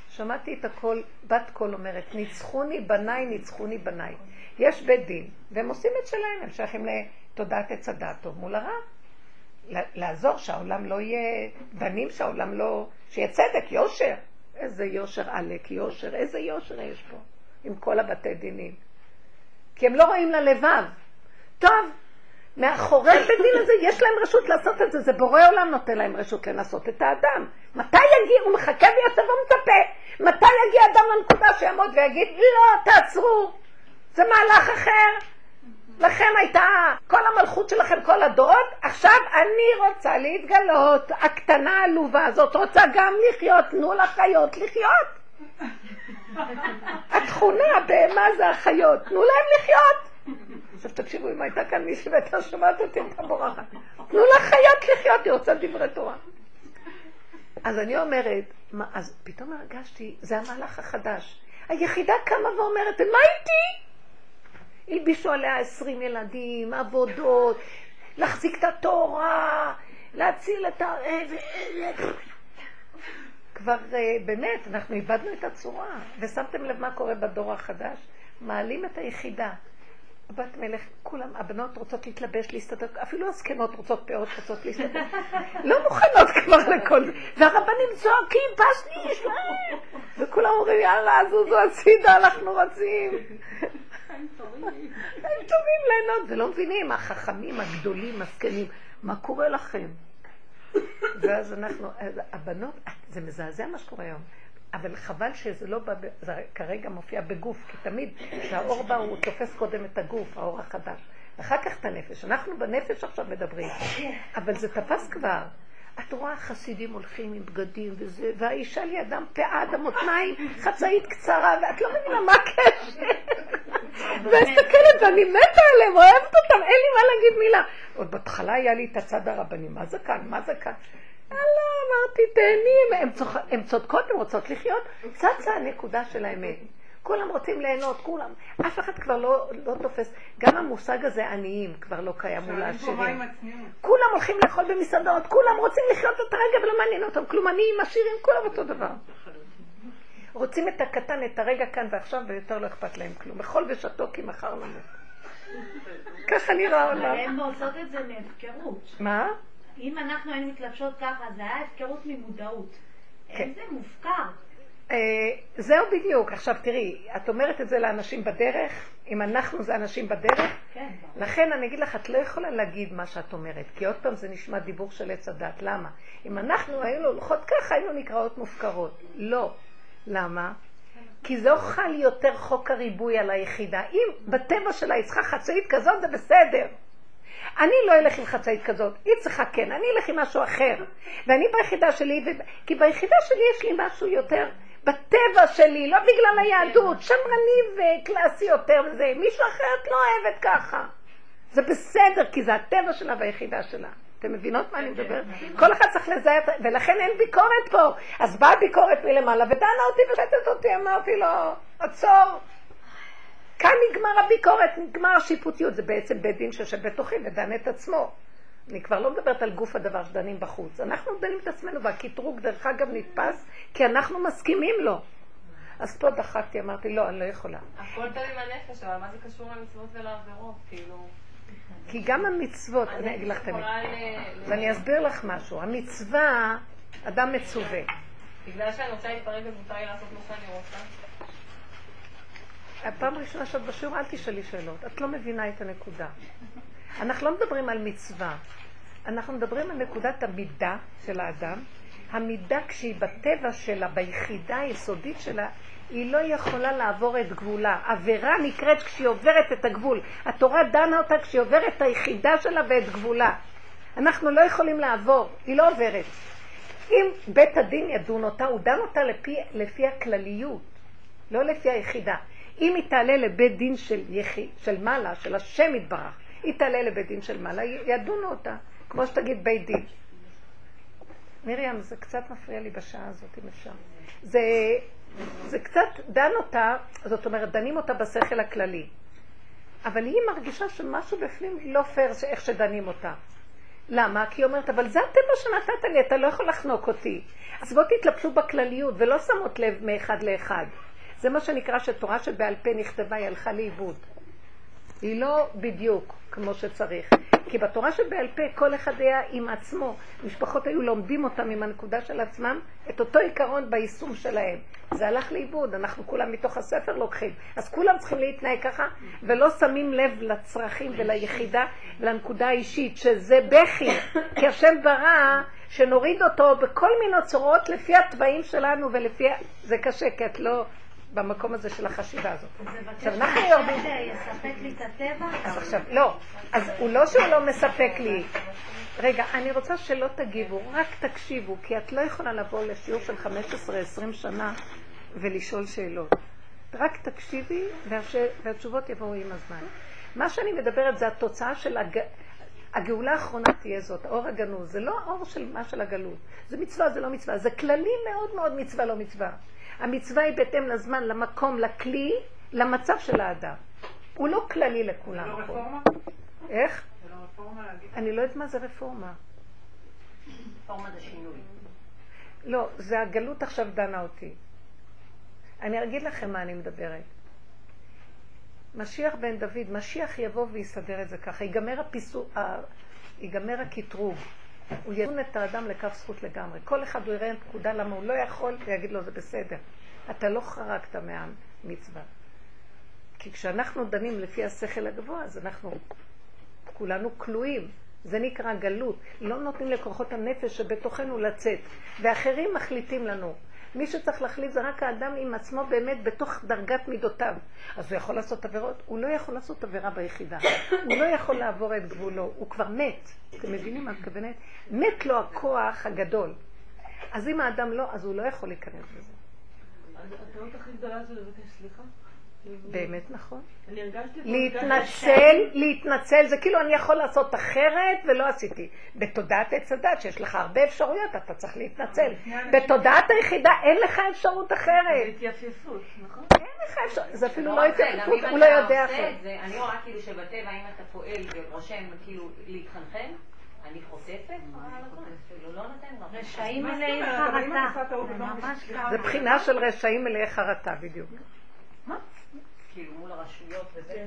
[SPEAKER 1] שמעתי את הקול, בת קול אומרת, ניצחוני בניי, ניצחוני בניי. יש בית דין, והם עושים את שלהם, הם שייכים לתודעת עץ הדעת טוב מול הרע. לעזור שהעולם לא יהיה בנים, שהעולם לא... שיהיה צדק, יושר. איזה יושר עלק, יושר, איזה יושר יש פה, עם כל הבתי דינים. כי הם לא רואים ללבב. טוב, מאחורי <laughs> בית דין הזה יש להם רשות לעשות את זה, זה בורא עולם נותן להם רשות לנסות את האדם. מתי יגיע, הוא מחכה ויושב ומצפה, מתי יגיע אדם לנקודה שיעמוד ויגיד, לא, תעצרו, זה מהלך אחר. לכם הייתה כל המלכות שלכם כל הדורות, עכשיו אני רוצה להתגלות, הקטנה העלובה הזאת רוצה גם לחיות, תנו לחיות לחיות. <laughs> התכונה, הבהמה זה החיות, תנו להם לחיות. עכשיו תקשיבו, אם הייתה כאן מישהי והייתה שומעת אותי, הייתה בורחת. תנו לחיות לחיות, היא רוצה דברי תורה. אז אני אומרת, מה, אז פתאום הרגשתי, זה המהלך החדש. היחידה קמה ואומרת, מה איתי? הלבישו עליה עשרים ילדים, עבודות, להחזיק את התורה, להציל את ה... כבר אה, באמת, אנחנו איבדנו את הצורה. ושמתם לב מה קורה בדור החדש? מעלים את היחידה. בת מלך, כולם, הבנות רוצות להתלבש, להסתדר, אפילו הזקנות רוצות פאות, רוצות להסתדר. לא מוכנות כבר לכל זה. והרבנים צועקים, פשניש, וכולם אומרים, יאללה, זוזו הצידה, אנחנו רוצים. הם טובים ליהנות, ולא מבינים, החכמים הגדולים, הזקנים, מה קורה לכם? ואז אנחנו, הבנות, זה מזעזע מה שקורה היום. אבל חבל שזה לא בא, זה כרגע מופיע בגוף, כי תמיד כשהאור בא הוא תופס קודם את הגוף, האור החדש, אחר כך את הנפש. אנחנו בנפש עכשיו מדברים, אבל זה תפס כבר. את רואה חסידים הולכים עם בגדים וזה, והאישה לידם פאה עד המותניים, חצאית קצרה, ואת לא מבינה מה הקשר. ומסתכלת ואני מתה עליהם, אוהבת אותם, אין לי מה להגיד מילה. עוד בהתחלה היה לי את הצד הרבני, מה זה כאן, מה זה כאן? לא, אמרתי, תהני, הן צודקות, הן רוצות לחיות, צצה הנקודה של האמת. כולם רוצים ליהנות, כולם. אף אחד כבר לא, לא תופס. גם המושג הזה עניים כבר לא קיים מול העשירים. כולם הולכים לאכול במסעדות, כולם רוצים לחיות את הרגע ולא מעניין אותם כלום. עניים, עשירים, כולם אותו דבר. רוצים את הקטן, את הרגע כאן ועכשיו, ויותר לא אכפת להם כלום. אכול ושתו כי מחר למות. ככה נראה העולם.
[SPEAKER 3] אבל הן עושות את זה מהפקרות.
[SPEAKER 1] מה?
[SPEAKER 3] אם אנחנו היינו מתלבשות ככה, זה היה הפקרות ממודעות. כן. איזה מופקר.
[SPEAKER 1] אה, זהו בדיוק. עכשיו תראי, את אומרת את זה לאנשים בדרך, אם אנחנו זה אנשים בדרך,
[SPEAKER 3] כן,
[SPEAKER 1] לכן אני אגיד לך, את לא יכולה להגיד מה שאת אומרת, כי עוד פעם זה נשמע דיבור של עץ הדת. למה? אם אנחנו היינו הולכות ככה, היינו נקראות מופקרות. לא. למה? כי זה חל יותר חוק הריבוי על היחידה. אם בטבע שלה היא צריכה חצאית כזאת, זה בסדר. אני לא אלך עם חצאית כזאת, היא צריכה כן, אני אלך עם משהו אחר. ואני ביחידה שלי, ו... כי ביחידה שלי יש לי משהו יותר בטבע שלי, לא בגלל היהדות, שמרני וקלאסי יותר וזה. מישהו אחר את לא אוהבת ככה. זה בסדר, כי זה הטבע שלה והיחידה שלה. אתם מבינות מה אני מדברת? כל אחד צריך לזהה, ולכן אין ביקורת פה. אז באה ביקורת מלמעלה ודנה אותי ושתת אותי, אמרתי לו, עצור. כאן נגמר הביקורת, נגמר השיפוטיות, זה בעצם בית דין שיושב בתוכי ודן את עצמו. אני כבר לא מדברת על גוף הדבר שדנים בחוץ. אנחנו דנים את עצמנו, והקטרוג דרך אגב נתפס כי אנחנו מסכימים לו. אז פה דחקתי, אמרתי, לא, אני לא יכולה.
[SPEAKER 2] הכל תלוי בנפש, אבל מה זה קשור למצוות ולעבירות? כאילו...
[SPEAKER 1] כי גם המצוות, אני אגיד לך את ואני אסביר לך משהו. המצווה, אדם מצווה.
[SPEAKER 2] בגלל שאני רוצה להתפרק אז מותר לי לעשות מה שאני רוצה?
[SPEAKER 1] הפעם הראשונה שאת בשיעור, אל תשאלי שאלות. את לא מבינה את הנקודה. אנחנו לא מדברים על מצווה. אנחנו מדברים על נקודת המידה של האדם. המידה כשהיא בטבע שלה, ביחידה היסודית שלה, היא לא יכולה לעבור את גבולה. עבירה נקראת כשהיא עוברת את הגבול. התורה דנה אותה כשהיא עוברת את היחידה שלה ואת גבולה. אנחנו לא יכולים לעבור, היא לא עוברת. אם בית הדין ידון אותה, הוא דן אותה לפי, לפי הכלליות, לא לפי היחידה. אם היא תעלה לבית דין של, יחי, של מעלה, של השם יתברך, היא תעלה לבית דין של מעלה, ידונו אותה, כמו שתגיד בית דין. מרים, זה קצת מפריע לי בשעה הזאת, אם אפשר. זה, זה קצת דן אותה, זאת אומרת, דנים אותה בשכל הכללי. אבל היא מרגישה שמשהו בפנים לא פייר איך שדנים אותה. למה? כי היא אומרת, אבל זה הטבע שנתת לי, אתה לא יכול לחנוק אותי. אז בוא תתלבשו בכלליות, ולא שמות לב מאחד לאחד. זה מה שנקרא שתורה שבעל פה נכתבה, היא הלכה לאיבוד. היא לא בדיוק כמו שצריך. כי בתורה שבעל פה כל אחד היה עם עצמו. משפחות היו לומדים אותם עם הנקודה של עצמם, את אותו עיקרון ביישום שלהם. זה הלך לאיבוד, אנחנו כולם מתוך הספר לוקחים. אז כולם צריכים להתנהג ככה, ולא שמים לב לצרכים וליחידה ולנקודה האישית, שזה בכי. כי השם ברא שנוריד אותו בכל מיני צורות לפי התוואים שלנו ולפי... זה קשה, כי את לא... במקום הזה של החשיבה הזאת.
[SPEAKER 3] עכשיו, אנחנו יורדים... יספק לי את הטבע?
[SPEAKER 1] אז עכשיו, לא. אז הוא לא שהוא לא מספק לי. רגע, אני רוצה שלא תגיבו, רק תקשיבו, כי את לא יכולה לבוא לשיעור של 15-20 שנה ולשאול שאלות. רק תקשיבי והתשובות יבואו עם הזמן. מה שאני מדברת זה התוצאה של הג... הגאולה האחרונה תהיה זאת, האור הגנוז. זה לא האור של מה של הגלות. זה מצווה, זה לא מצווה. זה כללי מאוד מאוד מצווה, לא מצווה. המצווה היא בהתאם לזמן, למקום, לכלי, למצב של האדם. הוא לא כללי לכולם.
[SPEAKER 5] זה לא רפורמה?
[SPEAKER 1] איך?
[SPEAKER 5] זה לא רפורמה להגיד?
[SPEAKER 1] אני לא יודעת מה זה רפורמה.
[SPEAKER 4] רפורמה זה שינוי.
[SPEAKER 1] לא, זה הגלות עכשיו דנה אותי. אני אגיד לכם מה אני מדברת. משיח בן דוד, משיח יבוא ויסדר את זה ככה. ייגמר הפיסו... ייגמר הקטרוג. הוא ידון את האדם לכף זכות לגמרי. כל אחד הוא יראה נקודה למה הוא לא יכול, ויגיד לו זה בסדר. אתה לא חרגת מהמצווה. כי כשאנחנו דנים לפי השכל הגבוה, אז אנחנו כולנו כלואים. זה נקרא גלות. לא נותנים לכוחות הנפש שבתוכנו לצאת. ואחרים מחליטים לנו. מי שצריך להחליט זה רק האדם עם עצמו באמת בתוך דרגת מידותיו. אז הוא יכול לעשות עבירות? הוא לא יכול לעשות עבירה ביחידה. הוא לא יכול לעבור את גבולו. הוא כבר מת. אתם מבינים מה את מתכוונת? מת לו הכוח הגדול. אז אם האדם לא, אז הוא לא יכול להיכנס לזה.
[SPEAKER 3] הטעות הכי גדולה זה לבקש סליחה?
[SPEAKER 1] באמת נכון.
[SPEAKER 3] אני הרגשתי...
[SPEAKER 1] להתנצל, להתנצל, זה כאילו אני יכול לעשות אחרת ולא עשיתי. בתודעת עץ הדת, שיש לך הרבה אפשרויות, אתה צריך להתנצל. בתודעת היחידה אין לך אפשרות אחרת.
[SPEAKER 3] זה התייפייפות, נכון?
[SPEAKER 1] אין לך אפשרות, זה אפילו לא התייפייפות, הוא לא יודע אחרת.
[SPEAKER 4] אני רואה כאילו שבטבע, אם אתה פועל ורושם כאילו להתחנחן, אני חוטפת, לא
[SPEAKER 3] רשעים מלאי חרטה.
[SPEAKER 1] זה בחינה של רשעים מלאי חרטה, בדיוק.
[SPEAKER 4] מול הרשויות וזה,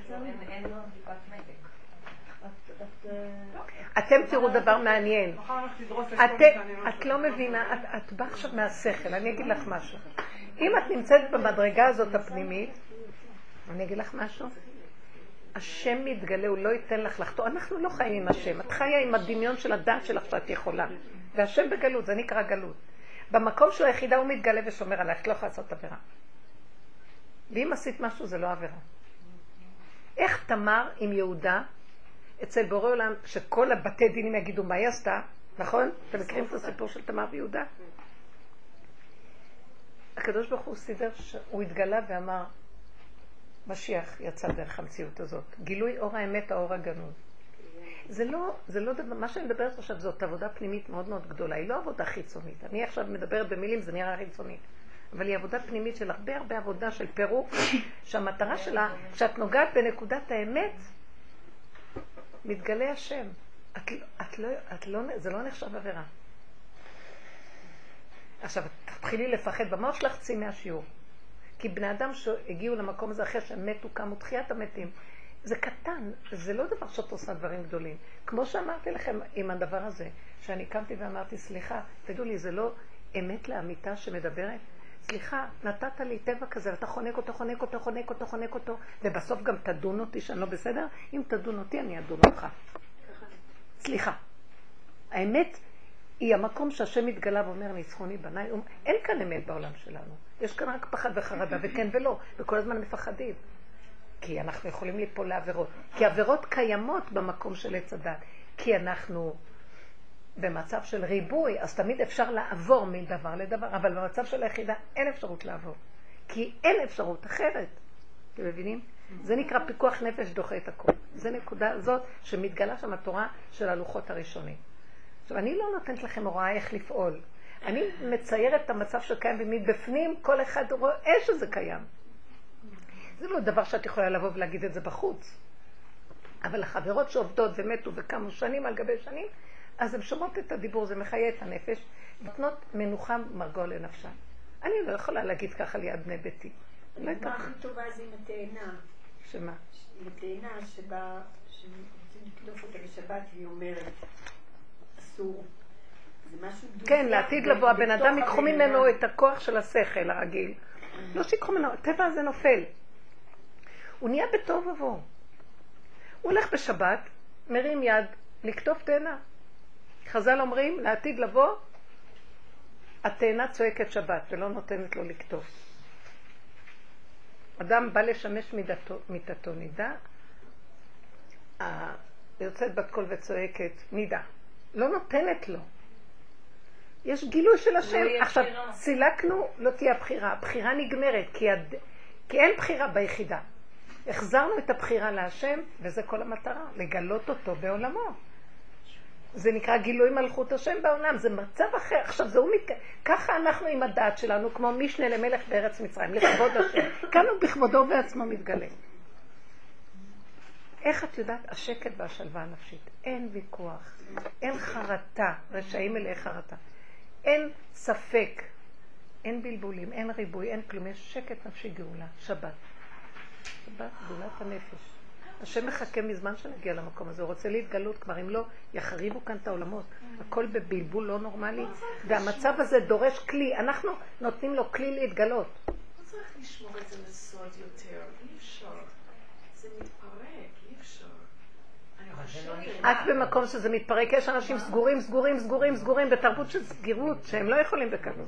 [SPEAKER 4] אין לו בדיקת מדק.
[SPEAKER 1] אתם תראו דבר מעניין. את לא מבינה, את באה עכשיו מהשכל, אני אגיד לך משהו. אם את נמצאת במדרגה הזאת הפנימית, אני אגיד לך משהו. השם מתגלה, הוא לא ייתן לך לחטוא. אנחנו לא חיים עם השם. את חיה עם הדמיון של הדת שלך שאת יכולה. והשם בגלות, זה נקרא גלות. במקום של היחידה הוא מתגלה ושומר עלייך, את לא יכולה לעשות עבירה. ואם עשית משהו זה לא עבירה. איך תמר עם יהודה, אצל בורא עולם, שכל הבתי דינים יגידו מה היא עשתה, נכון? אתם מכירים את הסיפור של תמר ויהודה? הקדוש ברוך הוא סידר, הוא התגלה ואמר, משיח יצא דרך המציאות הזאת. גילוי אור האמת, האור הגנוז. זה לא, זה לא דבר, מה שאני מדברת עכשיו זאת עבודה פנימית מאוד מאוד גדולה, היא לא עבודה חיצונית. אני עכשיו מדברת במילים, זה נראה חיצונית. אבל היא עבודה פנימית של הרבה הרבה עבודה של פירוק, שהמטרה שלה, כשאת נוגעת בנקודת האמת, מתגלה השם. את, את לא, את לא, זה לא נחשב עבירה. עכשיו, תתחילי לפחד, במוח שלך צאי מהשיעור. כי בני אדם שהגיעו למקום הזה אחרי שהם מתו, קמו תחיית המתים, זה קטן, זה לא דבר שאת עושה דברים גדולים. כמו שאמרתי לכם עם הדבר הזה, שאני קמתי ואמרתי, סליחה, תגידו לי, זה לא אמת לאמיתה שמדברת? סליחה, נתת לי טבע כזה, ואתה חונק אותו, חונק אותו, חונק אותו, חונק אותו, ובסוף גם תדון אותי שאני לא בסדר? אם תדון אותי, אני אדון אותך. סליחה. האמת היא המקום שהשם מתגלה ואומר, ניצחוני בניי, אין כאן אמת בעולם שלנו. יש כאן רק פחד וחרדה, וכן ולא, וכל הזמן מפחדים. כי אנחנו יכולים ליפול לעבירות. כי עבירות קיימות במקום של עץ הדת. כי אנחנו במצב של ריבוי, אז תמיד אפשר לעבור מדבר לדבר, אבל במצב של היחידה אין אפשרות לעבור. כי אין אפשרות אחרת. אתם מבינים? זה נקרא פיקוח נפש דוחה את הכל. זה נקודה זאת שמתגלה שם התורה של הלוחות הראשונים. עכשיו, אני לא נותנת לכם הוראה איך לפעול. אני מציירת את המצב שקיים ומבפנים כל אחד רואה שזה קיים. זה לא דבר שאת יכולה לבוא ולהגיד את זה בחוץ. אבל החברות שעובדות ומתו וקמו שנים על גבי שנים, אז הן שומעות את הדיבור, זה מחיה את הנפש, נותנות מנוחה מרגוע לנפשן. אני לא יכולה להגיד ככה ליד בני ביתי.
[SPEAKER 5] הדוגמה לא הכי טובה זה עם התאנה.
[SPEAKER 1] שמה?
[SPEAKER 5] עם התאנה שבה, שרוצים לקדוף אותה בשבת והיא אומרת, אסור.
[SPEAKER 1] כן, לעתיד לבוא, הבן אדם ייקחו ממנו את הכוח של השכל הרגיל. לא שיקחו ממנו, הטבע הזה נופל. הוא נהיה בתוהו ובוהו. הוא הולך בשבת, מרים יד, לקטוף תאנה. חז"ל אומרים, לעתיד לבוא, התאנה צועקת שבת ולא נותנת לו לקטוף. אדם בא לשמש מידתו, מיתתו נידה, יוצאת בת קול וצועקת, נידה. לא נותנת לו. יש גילוי של השם. עכשיו, סילקנו, לא תהיה הבחירה. הבחירה נגמרת, כי, הד... כי אין בחירה ביחידה. החזרנו את הבחירה להשם, וזה כל המטרה, לגלות אותו בעולמו. זה נקרא גילוי מלכות השם בעולם, זה מצב אחר. עכשיו, זהו מת... ככה אנחנו עם הדעת שלנו, כמו משנה למלך בארץ מצרים, לכבוד השם. כאן הוא בכבודו ובעצמו מתגלה. איך את יודעת? השקט והשלווה הנפשית. אין ויכוח, אין חרטה, רשעים מלאי חרטה. אין ספק, אין בלבולים, אין ריבוי, אין כלום, יש שקט נפשי גאולה, שבת. שבת, גאולת הנפש. השם מחכה מזמן שנגיע למקום הזה, הוא רוצה להתגלות כבר, אם לא, יחריבו כאן את העולמות. הכל בבלבול לא נורמלי, והמצב הזה דורש כלי, אנחנו נותנים לו כלי להתגלות.
[SPEAKER 2] לא צריך לשמור את זה לסוד יותר, אי אפשר. זה מתפרק, אי אפשר.
[SPEAKER 1] את במקום שזה מתפרק, יש אנשים סגורים, סגורים, סגורים, סגורים, בתרבות של סגירות, שהם לא יכולים בקלות.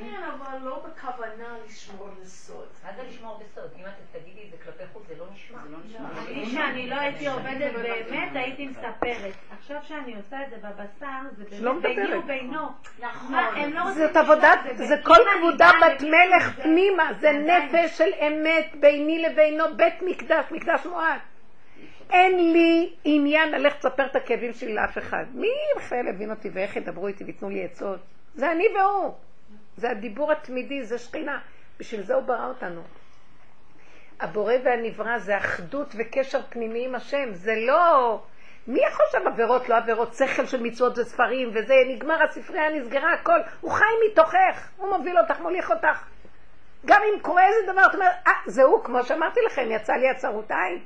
[SPEAKER 2] כן, אבל לא בכוונה לשמור לסוד.
[SPEAKER 4] מה זה לשמור בסוד? אם את תגידי את זה כלפי חוץ, זה לא נשמע. זה לא נשמע.
[SPEAKER 6] אני שאני לא הייתי עובדת באמת, הייתי מספרת. עכשיו שאני עושה את זה בבשר, זה
[SPEAKER 1] לא
[SPEAKER 6] באמת ביני. ובינו.
[SPEAKER 2] נכון.
[SPEAKER 6] לא
[SPEAKER 1] זאת עבודת,
[SPEAKER 6] זה
[SPEAKER 1] כל כבודה בת מלך. פנימה, זה. נפש של אמת ביני לבינו, בית מקדש, מקדש מועד. אין לי עניין ללכת לספר את הכאבים שלי לאף אחד. מי בכלל יבין אותי ואיך ידברו איתי וייתנו לי עצות? זה אני והוא. זה הדיבור התמידי, זה שכינה. בשביל זה הוא ברא אותנו. הבורא והנברא זה אחדות וקשר פנימי עם השם, זה לא... מי שם עבירות, לא עבירות, שכל של מצוות וספרים וזה, נגמר הספרייה, נסגרה הכל, הוא חי מתוכך, הוא מוביל אותך, מוליך אותך. גם אם קורה איזה דבר, את אומרת, אה, זה הוא, כמו שאמרתי לכם, יצא לי הצרות עין.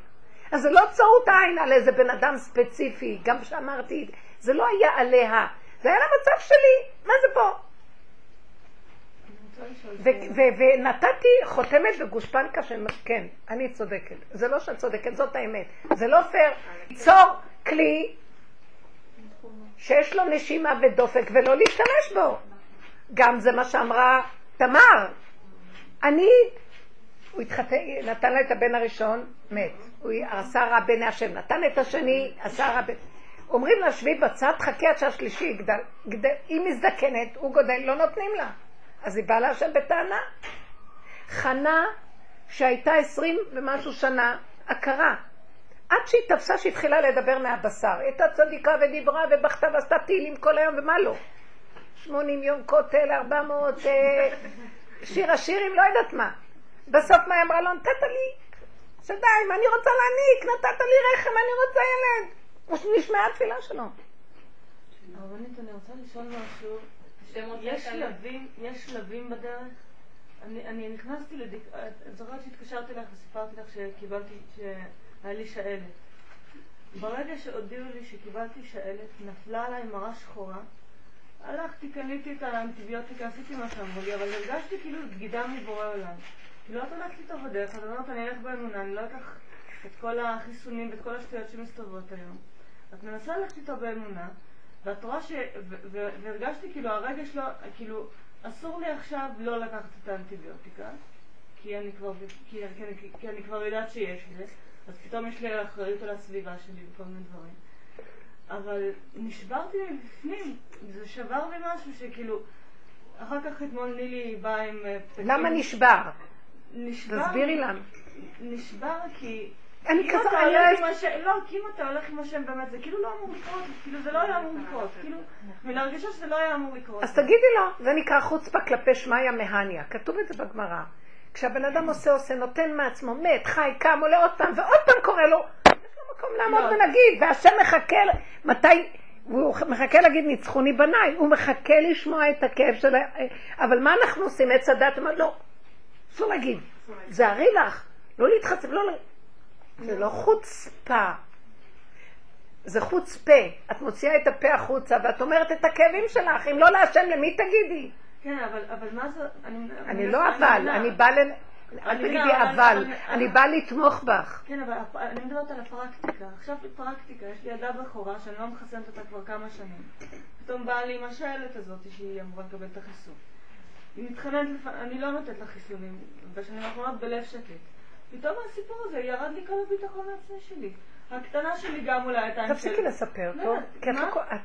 [SPEAKER 1] אז זה לא צרות עין על איזה בן אדם ספציפי, גם שאמרתי, זה לא היה עליה, זה היה למצב שלי, מה זה פה? ונתתי חותמת וגושפנקה של כן, אני צודקת. זה לא שאת צודקת, זאת האמת. זה לא פייר. ליצור כלי שיש לו נשימה ודופק ולא להשתמש בו. גם זה מה שאמרה תמר. אני, הוא התחתן, נתן לה את הבן הראשון, מת. הוא עשה רע בעיני השם, נתן את השני, עשה רע בעיני... אומרים לה, שבי בצד, חכי עד שהשלישי יגדל. גדל, היא מזדקנת, הוא גודל, לא נותנים לה. אז היא באה להשם בטענה. חנה, שהייתה עשרים ומשהו שנה, עקרה. עד שהיא תפסה שהתחילה לדבר מהבשר. הייתה צדיקה ודיברה ובכתה ועשתה תהילים כל היום, ומה לא? שמונים יום כותל, ארבע מאות, אה, שיר השירים, לא יודעת מה. בסוף מה היא אמרה לו? נתת לי, שדיים, אני רוצה להניק, נתת לי רחם, אני רוצה ילד. נשמעה התפילה שלו.
[SPEAKER 3] הרבנית, אני רוצה לשאול משהו. יש. שלבים, יש שלבים בדרך. אני, אני נכנסתי לדיק... את זוכרת שהתקשרתי לך וסיפרתי לך שקיבלתי, שהיה לי שעלת. ברגע שהודיעו לי שקיבלתי שעלת, נפלה עליי מרה שחורה. הלכתי, קניתי את האנטיביוטיקה, עשיתי מה שאמרו לי, אבל הרגשתי כאילו בגידה מבורא עולם. כאילו את הולכת איתו בדרך, אז אמרת, אני אלך באמונה, אני לא אקח את כל החיסונים ואת כל השטויות שמסתובבות היום. את מנסה ללכת איתו באמונה, ואת רואה ש... והרגשתי כאילו הרגש לא... כאילו, אסור לי עכשיו לא לקחת את האנטיביוטיקה, כי אני כבר, כי, כי, כי, כי אני כבר יודעת שיש לי, אז פתאום יש לי אחריות על הסביבה שלי וכל מיני דברים. אבל נשברתי מבפנים, זה שבר לי משהו שכאילו... אחר כך אתמול נילי באה עם... אה.
[SPEAKER 1] למה נשבר?
[SPEAKER 3] נשבר?
[SPEAKER 1] תסבירי לנו.
[SPEAKER 3] נשבר כי...
[SPEAKER 1] אני כזה,
[SPEAKER 3] השם, לא, כי אם אתה הולך עם השם באמת, זה כאילו לא אמור לקרות, כאילו זה לא היה אמור לקרות, כאילו, ולהרגישה שזה לא היה אמור לקרות.
[SPEAKER 1] אז תגידי לו, זה נקרא חוצפה כלפי שמיא מהניה. כתוב את זה בגמרא. כשהבן אדם עושה עושה, נותן מעצמו, מת, חי, קם, עולה עוד פעם, ועוד פעם קורה לו, יש לו מקום לעמוד
[SPEAKER 3] לא.
[SPEAKER 1] ולהגיד, והשם מחכה, מתי, הוא מחכה להגיד ניצחוני בניי, הוא מחכה לשמוע את הכאב של ה... אבל מה אנחנו עושים? עץ הדת אומר, לא, אסור להגיד, זה הרי לך, לא להתחצף, לא... זה לא חוצפה. זה חוצפה. את מוציאה את הפה החוצה ואת אומרת את הכאבים שלך. אם לא להשם, למי תגידי?
[SPEAKER 3] כן, אבל, אבל מה זה... אני,
[SPEAKER 1] אני לא אבל. אני באה ל... אל תגידי
[SPEAKER 3] מבינה, אבל-
[SPEAKER 1] אני באה לתמוך בך.
[SPEAKER 3] כן, אבל אני מדברת על הפרקטיקה. עכשיו פרקטיקה, יש לי ילדה בכורה שאני לא מחסנת אותה כבר כמה שנים. פתאום באה לי עם השעלת הזאת שהיא אמורה לקבל את החיסון. היא מתחננת. אני לא נותנת לה חיסונים, בשנים האחרונות בלב שקט. פתאום הסיפור הזה ירד לי כל הביטחון העצמי שלי. הקטנה שלי גם אולי הייתה
[SPEAKER 1] תפסיקי. לספר, טוב? כי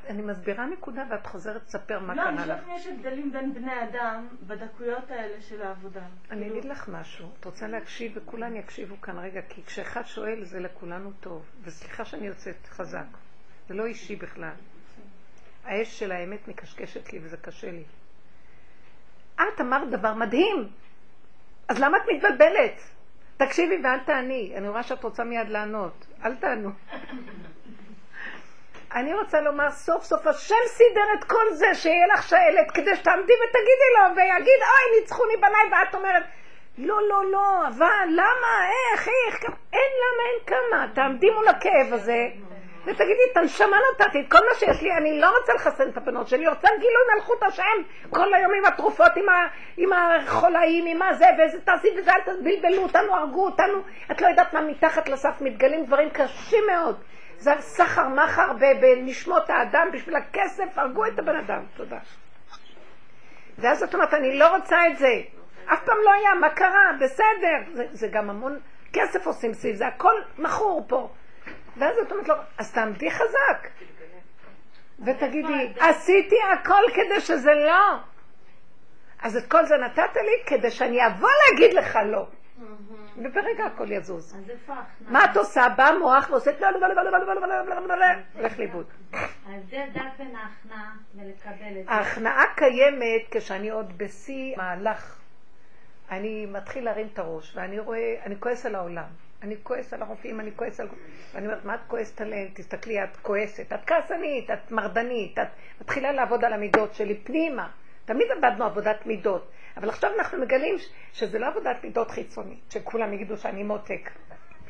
[SPEAKER 1] אני מסבירה נקודה ואת חוזרת לספר מה
[SPEAKER 3] לא, אני
[SPEAKER 1] קרה
[SPEAKER 3] חושבת
[SPEAKER 1] לך.
[SPEAKER 3] שיש הבדלים בין בני אדם בדקויות האלה של העבודה.
[SPEAKER 1] אני
[SPEAKER 3] כאילו,
[SPEAKER 1] אגיד לך משהו, את רוצה להקשיב וכולם יקשיבו כאן רגע, כי כשאחד שואל זה לכולנו טוב, וסליחה שאני יוצאת חזק, זה לא אישי בכלל. האש של האמת מקשקשת לי וזה קשה לי. את אמרת דבר מדהים, אז למה את מתבלבלת? תקשיבי ואל תעני, אני רואה שאת רוצה מיד לענות, אל תענו. אני רוצה לומר, סוף סוף השם סידר את כל זה, שיהיה לך שאלת, כדי שתעמדי ותגידי לו, ויגיד, אוי, ניצחוני בניי, ואת אומרת, לא, לא, לא, אבל, למה, איך, איך, אין למה, אין כמה, תעמדי מול הכאב הזה, ותגידי, את הנשמה נתתי, את כל מה שיש לי, אני לא רוצה לחסן את הבנות שלי, רוצה גילוי מלכות השם כל היום עם התרופות, עם, ה, עם החולאים, עם הזה, ואיזה תעשי וזה, אל תבלבלו אותנו, הרגו אותנו, את לא יודעת מה מתחת לסף, מתגלים דברים קשים מאוד. זה סחר מחר בנשמות האדם בשביל הכסף, הרגו את הבן אדם, תודה. ואז את אומרת, אני לא רוצה את זה. אף פעם לא היה, מה קרה? בסדר. זה, זה גם המון כסף עושים סביב זה, הכל מכור פה. ואז את אומרת לו, אז תעמדי חזק. ותגידי, עשיתי הכל כדי שזה לא. אז את כל זה נתת לי כדי שאני אבוא להגיד לך לא. וברגע הכל יזוז. מה את עושה? בא מוח ועושה... הולך לאיבוד.
[SPEAKER 6] ההבדל דק בין ההכנעה ולקבל את זה.
[SPEAKER 1] ההכנעה קיימת כשאני עוד בשיא מהלך. אני מתחיל להרים את הראש, ואני רואה, אני כועס על העולם. אני כועס על הרופאים, אני כועס על... ואני אומרת, מה את כועסת עליהם? תסתכלי, את כועסת, את כעסנית, את מרדנית, את מתחילה לעבוד על המידות שלי פנימה. תמיד עבדנו עבודת מידות, אבל עכשיו אנחנו מגלים שזה לא עבודת מידות חיצונית, שכולם יגידו שאני מותק,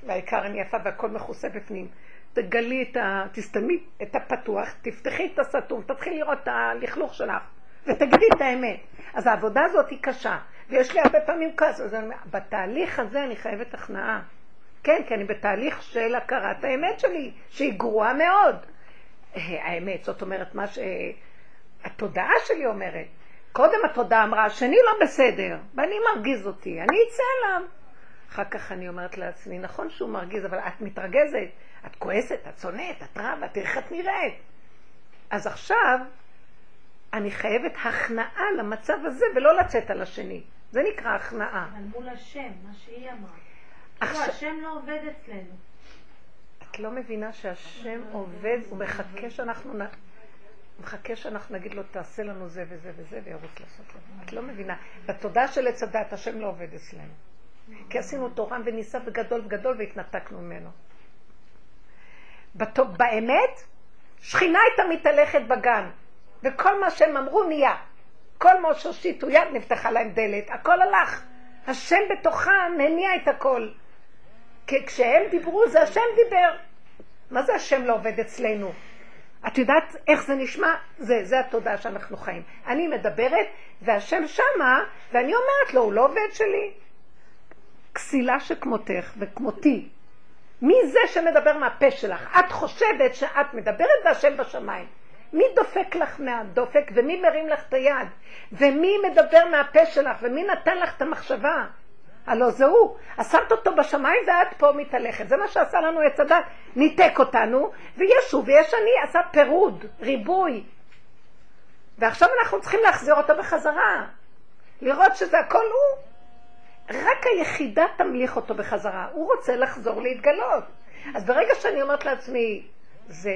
[SPEAKER 1] והעיקר אני יפה והכל מכוסה בפנים. תגלי את ה... תסתמי את הפתוח, תפתחי את הסתום, תתחילי לראות את הלכלוך שלך, ותגידי את האמת. אז העבודה הזאת היא קשה, ויש לי הרבה פעמים כעס, אז אני... בתהליך הזה אני חייבת הכנעה. כן, כי אני בתהליך של הכרת האמת שלי, שהיא גרועה מאוד. האמת, זאת אומרת, מה שהתודעה שלי אומרת. קודם התודעה אמרה, השני לא בסדר, ואני מרגיז אותי, אני אצא עליו. אחר כך אני אומרת לעצמי, נכון שהוא מרגיז, אבל את מתרגזת, את כועסת, את שונאת, את רבה, תראי איך את נראית. אז עכשיו, אני חייבת הכנעה למצב הזה, ולא לצאת על השני. זה נקרא הכנעה.
[SPEAKER 6] אבל מול השם, מה שהיא אמרה. לא, השם לא עובד אצלנו.
[SPEAKER 1] את לא מבינה שהשם עובד, הוא מחכה שאנחנו נ... הוא מחכה שאנחנו נגיד לו, תעשה לנו זה וזה וזה, וירוץ לעשות לנו. את לא מבינה. בתודעה של עץ הדת, השם לא עובד אצלנו. כי עשינו תורם וניסה וגדול וגדול והתנתקנו ממנו. בת... באמת, שכינה הייתה מתהלכת בגן, וכל מה שהם אמרו נהיה. כל מה שהושיטו יד נפתחה להם דלת, הכל הלך. השם בתוכם הניע את הכל. כי כשהם דיברו זה השם דיבר. מה זה השם לא עובד אצלנו? את יודעת איך זה נשמע? זה, זה התודעה שאנחנו חיים. אני מדברת, והשם שמה, ואני אומרת לו, הוא לא עובד שלי. כסילה שכמותך וכמותי. מי זה שמדבר מהפה שלך? את חושבת שאת מדברת והשם בשמיים. מי דופק לך מהדופק ומי מרים לך את היד? ומי מדבר מהפה שלך ומי נתן לך את המחשבה? הלא זה הוא. שמת אותו בשמיים ואת פה מתהלכת. זה מה שעשה לנו עץ הדת. ניתק אותנו, ויש הוא ויש אני, עשה פירוד, ריבוי. ועכשיו אנחנו צריכים להחזיר אותו בחזרה. לראות שזה הכל הוא. רק היחידה תמליך אותו בחזרה. הוא רוצה לחזור להתגלות. אז ברגע שאני אומרת לעצמי, זה,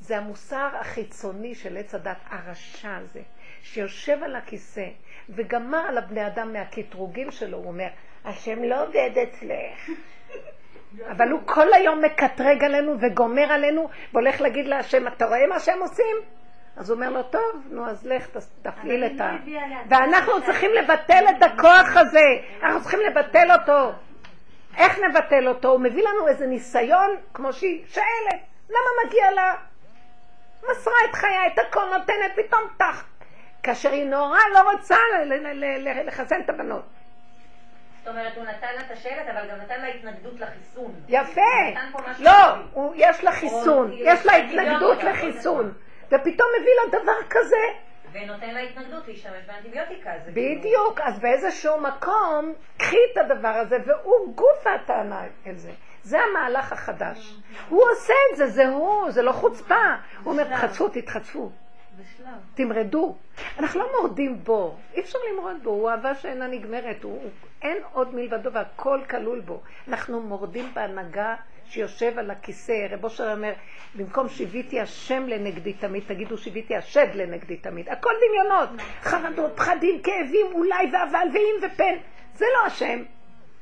[SPEAKER 1] זה המוסר החיצוני של עץ הדת, הרשע הזה, שיושב על הכיסא וגמר על הבני אדם מהקטרוגים שלו, הוא אומר, השם לא עובד אצלך. <laughs> אבל הוא כל היום מקטרג עלינו וגומר עלינו, והולך להגיד להשם, אתה רואה מה שהם עושים? אז הוא אומר לו, טוב, נו, אז לך תפעיל את ה... ואנחנו צריכים. לבטל את הכוח הזה, אנחנו צריכים לבטל אותו. איך נבטל אותו? הוא מביא לנו איזה ניסיון, כמו שהיא שואלת, למה מגיע לה? מסרה את חייה, את הכל נותנת, פתאום טח. כאשר היא נורא לא רוצה לחסן את הבנות.
[SPEAKER 4] זאת אומרת, הוא נתן לה את השלט, אבל גם נתן לה התנגדות לחיסון.
[SPEAKER 1] יפה. לא. הוא- יש לה חיסון, יש לה התנגדות לחיסון. ופתאום מביא לה דבר כזה.
[SPEAKER 4] ונותן לה התנגדות להשתמש באנטיביוטיקה. כאילו-
[SPEAKER 1] בדיוק, אז באיזשהו מקום, קחי את הדבר הזה, והוא גוף הטענה אל זה. זה המהלך החדש. הוא עושה את זה, זה הוא, זה לא חוצפה. הוא אומר, תחצפו, תתחצפו, תמרדו. אנחנו לא מורדים בו, אי אפשר למרוד בו, הוא אהבה שאינה נגמרת, הוא, הוא, אין עוד מלבדו והכל כלול בו. אנחנו מורדים בהנהגה שיושב על הכיסא. רב אושר אומר, במקום שיוויתי השם לנגדי תמיד, תגידו שיוויתי השד לנגדי תמיד. הכל דמיונות, חרדות, פחדים, כאבים, אולי ואבל ואם ופן. זה לא השם.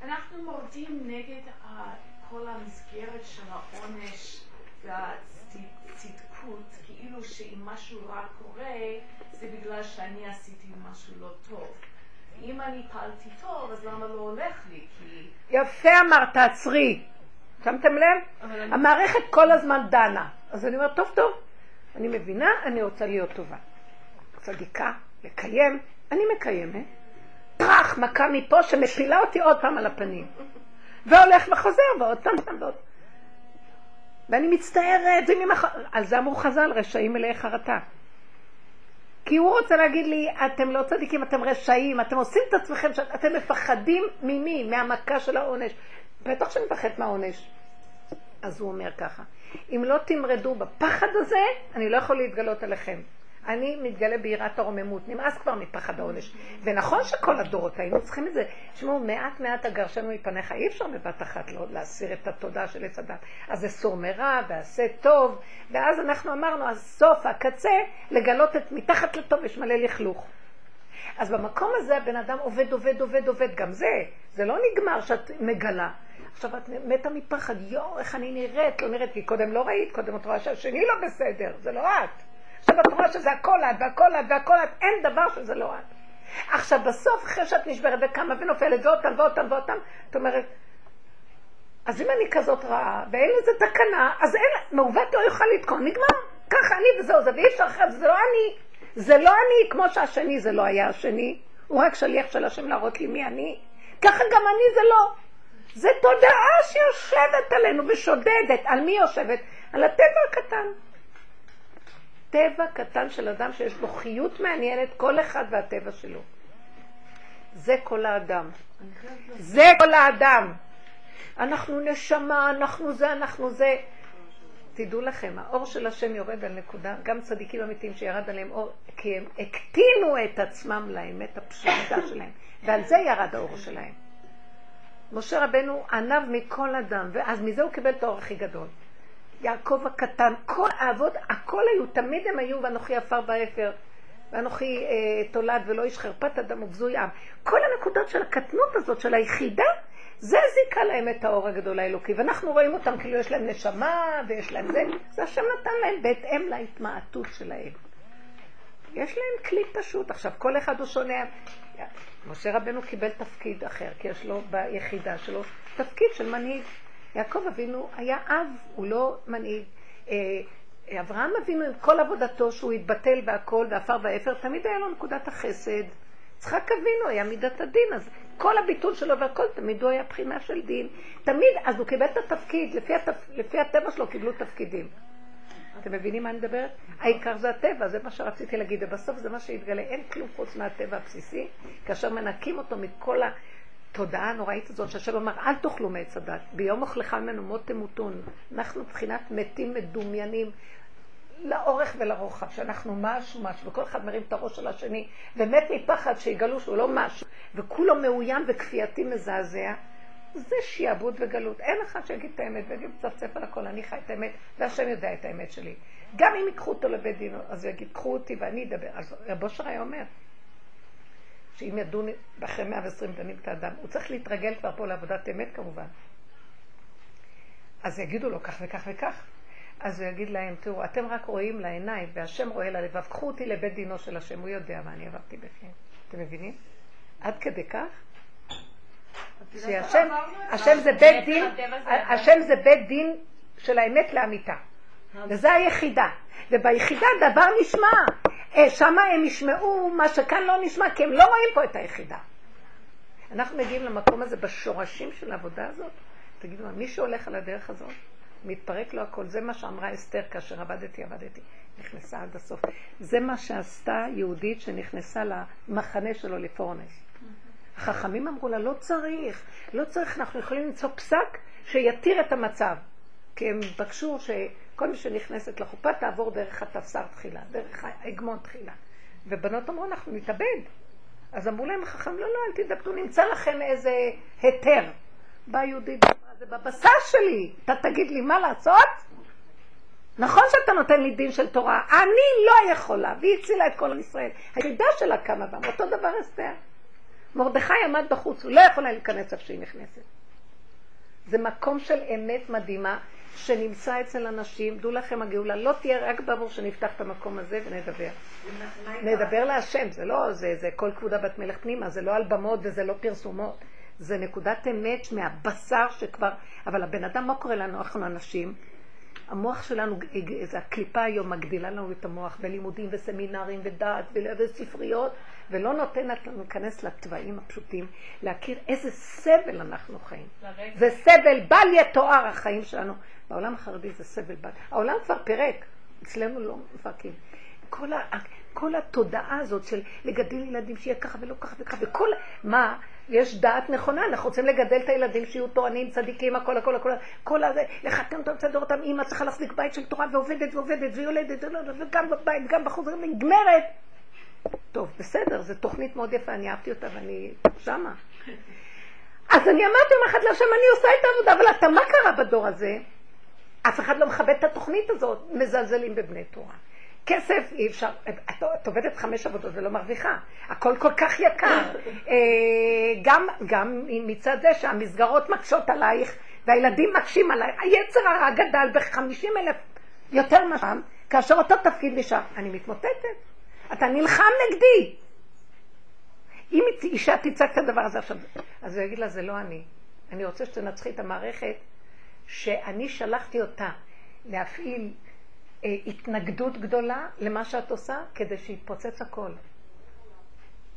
[SPEAKER 2] אנחנו מורדים נגד ה- כל המסגרת של העונש והצדקות, כאילו שאם משהו רע קורה, זה בגלל שאני עשיתי משהו לא טוב. אם אני פעלתי טוב, אז למה לא הולך לי? כי...
[SPEAKER 1] יפה אמרת, תעצרי. שמתם לב? המערכת כל הזמן דנה. אז אני אומרת, טוב, טוב, אני מבינה, אני רוצה להיות טובה. צדיקה, לקיים, אני מקיימת. טראח, מכה מפה שמפילה אותי עוד פעם על הפנים. והולך וחוזר, ועוד פעם ועוד. ואני מצטערת, על זה אמרו חז"ל, רשעים מלאי חרטה. כי הוא רוצה להגיד לי, אתם לא צדיקים, אתם רשעים, אתם עושים את עצמכם, אתם מפחדים ממי? מהמכה של העונש. בטח שאני מפחד מהעונש. אז הוא אומר ככה, אם לא תמרדו בפחד הזה, אני לא יכול להתגלות עליכם. אני מתגלה ביראת הרוממות, נמאס כבר מפחד העונש. ונכון שכל הדורות היינו צריכים את זה. תשמעו, מעט מעט אגרשנו מפניך, אי אפשר בבת אחת לא להסיר את התודעה של עץ הדת. אז זה סור מרע ועשה טוב, ואז אנחנו אמרנו, הסוף, הקצה, לגלות את מתחת לטוב יש מלא לכלוך. אז במקום הזה הבן אדם עובד, עובד, עובד, עובד, גם זה, זה לא נגמר שאת מגלה. עכשיו את מתה מפחד, יואו, איך אני נראית, לא נראית, כי קודם לא ראית, קודם את רואה שהשני לא בסדר, זה לא את. עכשיו את רואה שזה הכל את, והכל את, והכל את, אין דבר שזה לא את. עכשיו בסוף, אחרי שאת נשברת וקמה ונופלת, ואותם ואותם ואותם, את אומרת, אז אם אני כזאת רעה, ואין לזה תקנה, אז אין, מעוות לא יוכל לתקון, נגמר. ככה אני וזהו זה, ואי אפשר אחרת, זה לא אני. זה לא אני, כמו שהשני זה לא היה השני. הוא רק שליח של השם להראות לי מי אני. ככה גם אני זה לא. זה תודעה שיושבת עלינו ושודדת. על מי יושבת? על הטבע הקטן. טבע קטן של אדם שיש בו חיות מעניינת, כל אחד והטבע שלו. זה כל האדם. זה כל האדם. אנחנו נשמה, אנחנו זה, אנחנו זה. תדעו לכם, האור של השם יורד על נקודה, גם צדיקים אמיתיים שירד עליהם אור, כי הם הקטינו את עצמם לאמת הפשוטה <coughs> שלהם, ועל זה ירד האור שלהם. משה רבנו ענו מכל אדם, ואז מזה הוא קיבל את האור הכי גדול. יעקב הקטן, כל האבות, הכל היו, תמיד הם היו, ואנוכי עפר ואפר, ואנוכי אה, תולד ולא איש חרפת אדם ובזוי עם. כל הנקודות של הקטנות הזאת, של היחידה, זה זיקה להם את האור הגדול האלוקי. ואנחנו רואים אותם כאילו יש להם נשמה ויש להם זה, זה השם נתן להם בהתאם להתמעטות שלהם. יש להם כלי פשוט. עכשיו, כל אחד הוא שונה. משה רבנו קיבל תפקיד אחר, כי יש לו ביחידה שלו תפקיד של מנהיג. יעקב אבינו היה אב, הוא לא מנהיג. אה, אברהם אבינו עם כל עבודתו שהוא התבטל והכל ועפר ואפר, תמיד היה לו נקודת החסד. יצחק אבינו היה מידת הדין, אז כל הביטול שלו והכל, תמיד הוא היה בחינה של דין. תמיד, אז הוא קיבל את התפקיד, לפי, התפ... לפי הטבע שלו קיבלו תפקידים. אתם מבינים מה אני מדברת? העיקר זה הטבע, זה מה שרציתי להגיד, ובסוף זה מה שהתגלה, אין כלום חוץ מהטבע הבסיסי, כאשר מנקים אותו מכל התודעה הנוראית הזאת, שהשם אמר, אל תאכלו מעץ הדת, ביום אוכלך ממנו מות תמותון. אנחנו מבחינת מתים מדומיינים, לאורך ולרוחב, שאנחנו משהו משהו, וכל אחד מרים את הראש של השני, ומת מפחד שיגלו שהוא לא משהו, וכולו מאוים וכפייתי מזעזע, זה שיעבוד וגלות. אין אחד שיגיד את האמת ויגיד מצפצף על הכל, אני חי את האמת, והשם יודע את האמת שלי. גם אם ייקחו אותו לבית דין, אז הוא יגיד, קחו אותי ואני אדבר. אז רב אושר היה אומר, שאם ידון, אחרי 120 דנים את האדם, הוא צריך להתרגל כבר פה לעבודת אמת כמובן. אז יגידו לו כך וכך וכך. אז הוא יגיד להם, תראו, אתם רק רואים לעיניים, והשם רואה ללבב, קחו אותי לבית דינו של השם, הוא יודע מה אני עברתי בפנים. אתם מבינים? עד כדי כך? שהשם, השם זה בית דין, השם זה בית דין של האמת לאמיתה. וזה היחידה. וביחידה דבר נשמע. אה, שמה הם ישמעו מה שכאן לא נשמע, כי הם לא רואים פה את היחידה. אנחנו מגיעים למקום הזה בשורשים של העבודה הזאת. תגידו, מי שהולך על הדרך הזאת, מתפרק לו הכל. זה מה שאמרה אסתר כאשר עבדתי, עבדתי. נכנסה עד הסוף. זה מה שעשתה יהודית שנכנסה למחנה שלו לפורנס. החכמים אמרו לה, לא צריך, לא צריך, אנחנו יכולים למצוא פסק שיתיר את המצב. כי הם בקשו שכל מי שנכנסת לחופה תעבור דרך התפסר תחילה, דרך ההגמון תחילה. ובנות אמרו, אנחנו נתאבד. אז אמרו להם החכמים, לא, לא, אל תתאבדו, נמצא לכם איזה היתר. באה יהודית ואמרה, זה בבשר שלי, אתה תגיד לי מה לעשות? נכון שאתה נותן לי דין של תורה, אני לא יכולה, והיא הצילה את כל ישראל. היחידה שלה קמה בם, אותו דבר אסתר. מרדכי עמד בחוץ, הוא לא יכול היה להיכנס איפה שהיא נכנסת. זה מקום של אמת מדהימה, שנמצא אצל אנשים, דעו לכם הגאולה לא תהיה רק בעבור שנפתח את המקום הזה ונדבר. נדבר להשם, זה לא, זה, זה כל כבודה בת מלך פנימה, זה לא על במות וזה לא פרסומות. זה נקודת אמת מהבשר שכבר, אבל הבן אדם, מה קורה לנו? אנחנו אנשים, המוח שלנו, זה הקליפה היום מגדילה לנו את המוח בלימודים וסמינרים ודעת וספריות, ולא נותנת לנו להיכנס לתוואים הפשוטים, להכיר איזה סבל אנחנו חיים. זה סבל בל יתואר החיים שלנו. בעולם החרדי זה סבל בל. העולם כבר פירק, אצלנו לא מפרקים. כל, ה, כל התודעה הזאת של לגדל ילדים שיהיה ככה ולא ככה וככה, וכל, מה, יש דעת נכונה, אנחנו רוצים לגדל את הילדים שיהיו תורנים, צדיקים, הכל, הכל, הכל, כל הזה, לחתן אותם, לסדר אותם, אימא צריכה להחזיק בית של תורה ועובדת ועובדת ויולדת, וגם בבית, גם בחוץ, נגמרת. טוב, בסדר, זו תוכנית מאוד יפה, אני אהבתי אותה ואני שמה. אז אני אמרתי יום אחד להשם, אני עושה את העבודה, אבל אתה, מה קרה בדור הזה? אף אחד לא מכבד את התוכנית הזאת, מזלזלים בבני תורה. כסף אי אפשר, את, את עובדת חמש עבודות ולא מרוויחה, הכל כל כך יקר. אה, גם, גם מצד זה שהמסגרות מקשות עלייך והילדים מקשים עלייך, היצר הרע גדל בחמישים אלף יותר משם, כאשר אותו תפקיד נשאר. אני מתמוטטת, אתה נלחם נגדי. אם אישה תצעק את הדבר הזה עכשיו, אז הוא יגיד לה, זה לא אני. אני רוצה שתנצחי את המערכת שאני שלחתי אותה להפעיל אה, התנגדות גדולה למה שאת עושה, כדי שיתפוצץ הכל.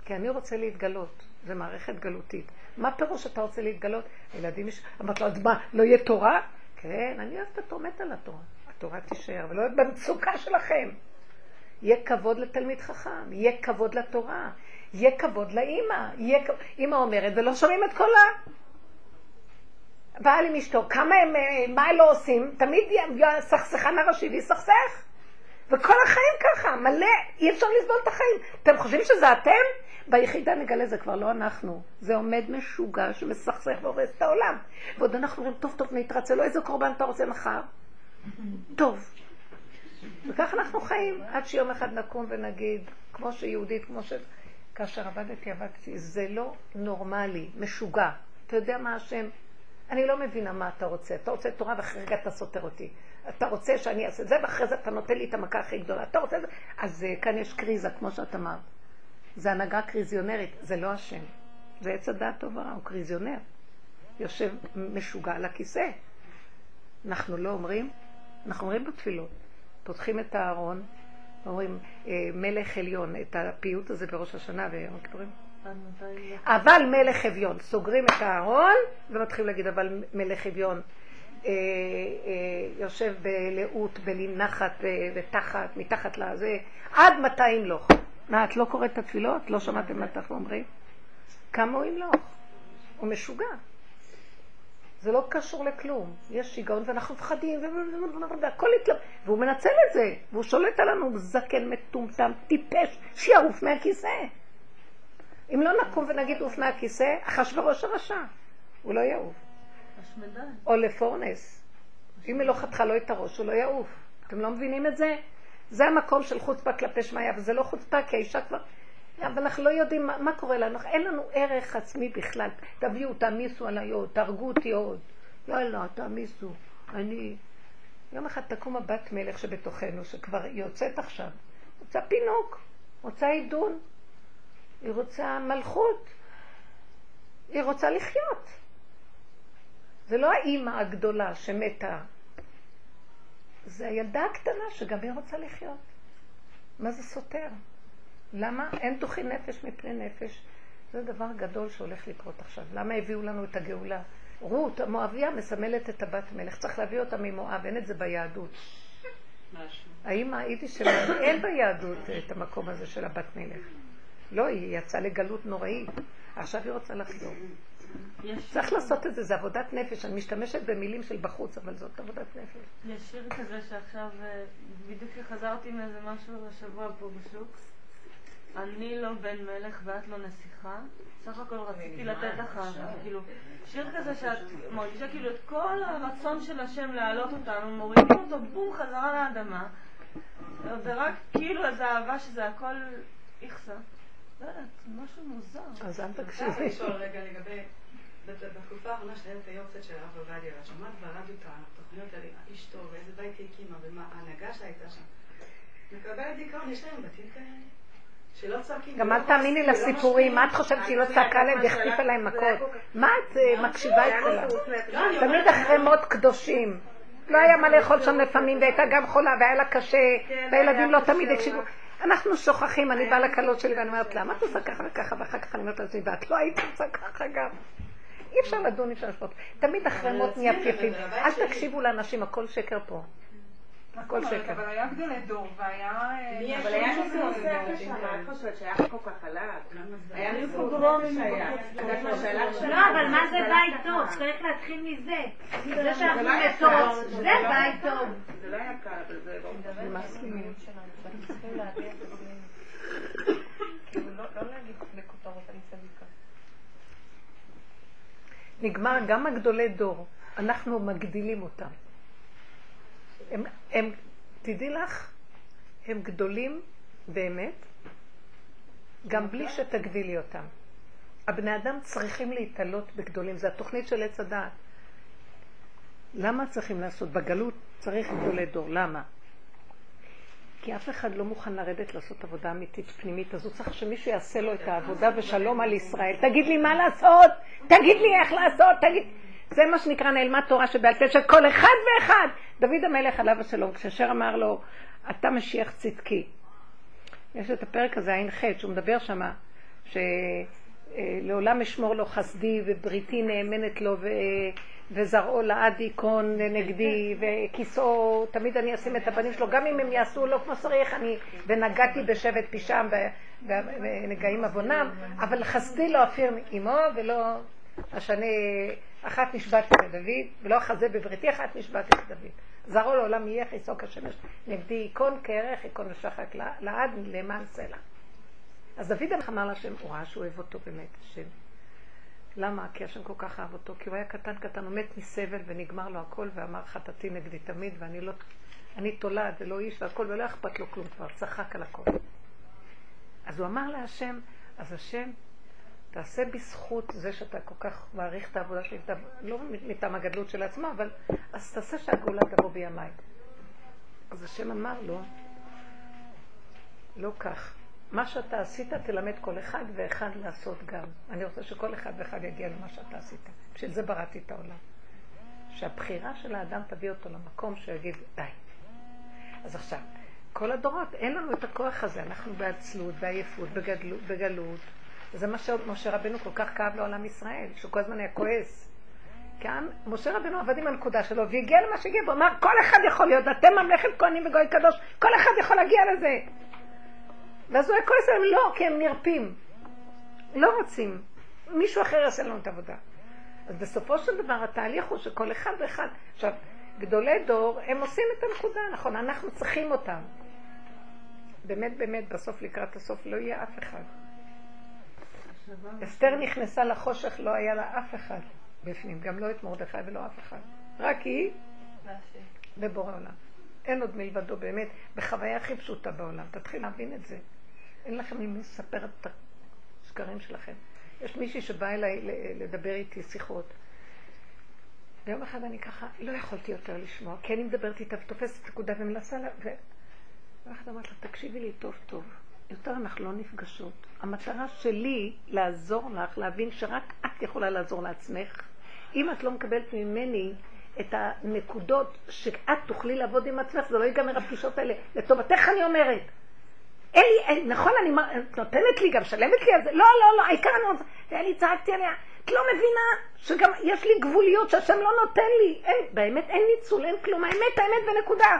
[SPEAKER 1] כי אני רוצה להתגלות, זו מערכת גלותית. מה פירוש אתה רוצה להתגלות? הילדים יש... אמרת לו, אז מה, לא יהיה תורה? כן, אני אוהבת את התורמת על התורה. התורה תישאר, ולא להיות במצוקה שלכם. יהיה כבוד לתלמיד חכם, יהיה כבוד לתורה, יהיה כבוד לאימא. יהיה... אימא אומרת, ולא שומעים את קולה. בעל עם אשתו, כמה הם, אה, מה הם לא עושים? תמיד סכסכן הראשי ויסכסך. וכל החיים ככה, מלא, אי אפשר לסבול את החיים. אתם חושבים שזה אתם? ביחידה נגלה זה כבר לא אנחנו. זה עומד משוגע שמסכסך והורס את העולם. ועוד אנחנו אומרים, טוב, טוב, נתרצה לו, איזה קורבן אתה רוצה מחר? <laughs> טוב. וכך אנחנו חיים, עד שיום אחד נקום ונגיד, כמו שיהודית, כמו ש... כאשר עבדתי, עבדתי, זה לא נורמלי, משוגע. אתה יודע מה השם? אני לא מבינה מה אתה רוצה. אתה רוצה תורה ואחרי רגע אתה סותר אותי. אתה רוצה שאני אעשה זה ואחרי זה אתה נותן לי את המכה הכי גדולה. אתה רוצה זה? אז uh, כאן יש קריזה, כמו שאת אמרת. זה הנהגה קריזיונרית, זה לא השם. זה עץ הדעת טוב ורע, הוא קריזיונר. יושב משוגע על הכיסא. אנחנו לא אומרים, אנחנו אומרים בתפילות. פותחים את הארון, אומרים אה, מלך עליון, את הפיוט הזה בראש השנה ויום הכיפורים. אבל מלך אביון. סוגרים את הארון ומתחילים להגיד, אבל מלך אביון אה, אה, יושב בלאות, בנחת ותחת, מתחת לזה, עד מתי ימלוך. מה, את לא קוראת את התפילות? לא שמעתם מה אנחנו אומרים? כמה הוא ימלוך? הוא משוגע. זה לא קשור לכלום. יש שיגעון ואנחנו מפחדים, והכל התלבט. והוא מנצל את זה, והוא שולט עלינו, זקן מטומטם, טיפש, שיעוף מהכיסא. אם לא נקום ונגיד עוף מהכיסא, אחשוורוש הרשע, הוא לא יעוף. או לפורנס. אם היא לא חתכה לו את הראש, הוא לא יעוף. אתם לא מבינים את זה? זה המקום של חוצפה כלפי שמיא, וזה לא חוצפה, כי האישה כבר... אבל אנחנו לא יודעים מה, מה קורה לנו, אין לנו ערך עצמי בכלל. תביאו, תעמיסו עליי עוד, תהרגו אותי עוד. יאללה, תעמיסו. אני... יום אחד תקום הבת מלך שבתוכנו, שכבר יוצאת עכשיו. רוצה פינוק, רוצה עידון. היא רוצה מלכות, היא רוצה לחיות. זה לא האימא הגדולה שמתה, זה הילדה הקטנה שגם היא רוצה לחיות. מה זה סותר? למה? אין תוכי נפש מפני נפש. זה דבר גדול שהולך לקרות עכשיו. למה הביאו לנו את הגאולה? רות, המואביה, מסמלת את הבת מלך. צריך להביא אותה ממואב, אין את זה ביהדות. האמא היידיש שלנו, אין ביהדות את המקום הזה של הבת מלך. לא, היא יצאה לגלות נוראית. עכשיו היא רוצה לחזור. צריך לעשות את זה, זה עבודת נפש. אני משתמשת במילים של בחוץ, אבל זאת עבודת נפש.
[SPEAKER 3] יש שיר כזה שעכשיו, אה, בדיוק חזרתי מאיזה משהו השבוע פה בשוק. אני לא בן מלך ואת לא נסיכה. סך הכל רציתי לתת לך, כאילו, שיר כזה שאת מרגישה כאילו את כל הרצון של השם להעלות אותנו, מורידים אותו בום חזרה לאדמה, ורק כאילו איזו אהבה שזה הכל איכסה. לא יודעת, משהו מוזר.
[SPEAKER 1] אז אל
[SPEAKER 7] תקשיבי. אני רוצה לשאול רגע לגבי, בתקופה האחרונה של היום קצת של הרב עובדיה, ואת שומעת ברדיו את אומרת לה, איש טוב, איזה בית היא הקימה, ומה ההנהגה שלה הייתה שם. מקבלת דיכאון, יש להם בתים כאלה.
[SPEAKER 1] גם אל תאמיני
[SPEAKER 7] כועסים, ולא
[SPEAKER 1] לסיפורים. מה את חושבת שהיא לא צעקה להם והחטיפה להם מכות? מה את אה, מקשיבה אצלה? תמיד אחרי מות קדושים. לא היה מה לאכול שם לפעמים, והייתה גם חולה, והיה לה קשה, והילדים לא תמיד הקשיבו. אנחנו שוכחים, אני באה לקלות שלי ואני אומרת לה, מה את עושה ככה וככה, ואחר כך אני אומרת לעצמי, ואת לא היית עושה ככה גם. אי אפשר לדון, אי אפשר לשפוט. תמיד אחרי מות נהיה פייפים. אל תקשיבו לאנשים, הכל שקר פה. הכל שקר.
[SPEAKER 8] אבל היה גדולי דור, והיה...
[SPEAKER 4] אבל היה ניסיון באמת, מה את חושבת שהיה כל כך חלק? היה פוגרומים
[SPEAKER 6] לא, אבל מה זה בית טוב? צריך להתחיל מזה. זה שאנחנו מתות, זה בית טוב.
[SPEAKER 4] זה לא היה קל, אבל זה לא...
[SPEAKER 1] מסכימים. <laughs> נגמר גם הגדולי דור, אנחנו מגדילים אותם. הם, הם, תדעי לך, הם גדולים באמת, גם בלי שתגדילי אותם. הבני אדם צריכים להתעלות בגדולים, זו התוכנית של עץ הדעת. למה צריכים לעשות? בגלות צריך גדולי דור, למה? כי אף אחד לא מוכן לרדת לעשות עבודה אמיתית פנימית, אז הוא צריך שמישהו יעשה לו את העבודה ושלום על ישראל. תגיד לי מה לעשות, תגיד לי איך לעשות, תגיד... זה מה שנקרא נעלמת תורה שבעל פה של כל אחד ואחד. דוד המלך עליו השלום, כשאשר אמר לו, אתה משיח צדקי. יש את הפרק הזה, עין ח', שהוא מדבר שמה, שלעולם אשמור לו חסדי ובריתי נאמנת לו ו... וזרעו לעד ייכון נגדי וכיסאו, תמיד אני אשים את הבנים שלו, גם אם הם יעשו לא כמו שצריך, אני ונגעתי בשבט פישם ונגעים עוונם, אבל חסדי לא אפיר עמו ולא אשנה, אחת נשבעתי לדוד, ולא אחזה בבריתי, אחת נשבעתי לדוד. זרעו לעולם יהיה חיסו כשמש נגדי ייכון כערך, ייכון ושחק לעד למען סלע. אז דוד המלך אמר להשם, הוא ראה שהוא אוהב אותו באמת, השם. למה? כי השם כל כך אהב אותו, כי הוא היה קטן קטן, הוא מת מסבל ונגמר לו הכל, ואמר חטאתי נגדי תמיד, ואני לא, אני תולד ולא איש והכל, ולא אכפת לו כלום כבר, צחק על הכל. אז הוא אמר להשם, אז השם, תעשה בזכות זה שאתה כל כך מעריך את העבודה שלי, לא מטעם הגדלות של עצמה, אבל אז תעשה שהגאולה תבוא בימיי. אז השם אמר לו, לא כך. מה שאתה עשית תלמד כל אחד ואחד לעשות גם. אני רוצה שכל אחד ואחד יגיע למה שאתה עשית. בשביל זה בראתי את העולם. שהבחירה של האדם תביא אותו למקום שיגיד די. אז עכשיו, כל הדורות, אין לנו את הכוח הזה, אנחנו בעצלות, בעייפות, בגדלות, בגלות. וזה מה שמשה רבנו כל כך כאב לעולם ישראל, שהוא כל הזמן היה כועס. כאן משה רבנו עבד עם הנקודה שלו והגיע למה שהגיע, והוא אמר כל אחד יכול להיות, אתם ממלכת כהנים וגוי קדוש, כל אחד יכול להגיע לזה. ואז הוא היה כועס עליהם, לא, כי הם נרפים. לא רוצים. מישהו אחר יעשה לנו את העבודה. אז בסופו של דבר התהליך הוא שכל אחד ואחד, עכשיו, גדולי דור, הם עושים את הנקודה, נכון, אנחנו צריכים אותם. באמת, באמת, בסוף, לקראת הסוף, לא יהיה אף אחד. אסתר נכנסה לחושך, לא היה לה אף אחד בפנים, גם לא את מרדכי ולא אף אחד. רק היא ובורא עולם. אין עוד מלבדו באמת, בחוויה הכי פשוטה בעולם. תתחיל להבין את זה. אין לכם מי לספר את השקרים שלכם. יש מישהי שבאה אליי לדבר איתי שיחות. ויום אחד אני ככה, לא יכולתי יותר לשמוע, כי אני מדברת איתה ותופסת נקודה ומנסה לה... ו... אחד אמרת לה, תקשיבי לי טוב טוב, יותר אנחנו לא נפגשות. המטרה שלי לעזור לך, להבין שרק את יכולה לעזור לעצמך. אם את לא מקבלת ממני את הנקודות שאת תוכלי לעבוד עם עצמך, זה לא ייגמר הפגישות האלה. לטובתך אני אומרת. אין לי, נכון, אני נותנת לי, גם שלמת לי על זה. לא, לא, לא, העיקר אני רוצה... ואני צעקתי עליה, את לא מבינה שגם יש לי גבוליות שהשם לא נותן לי. אין, באמת אין ניצול, אין כלום. האמת, האמת ונקודה.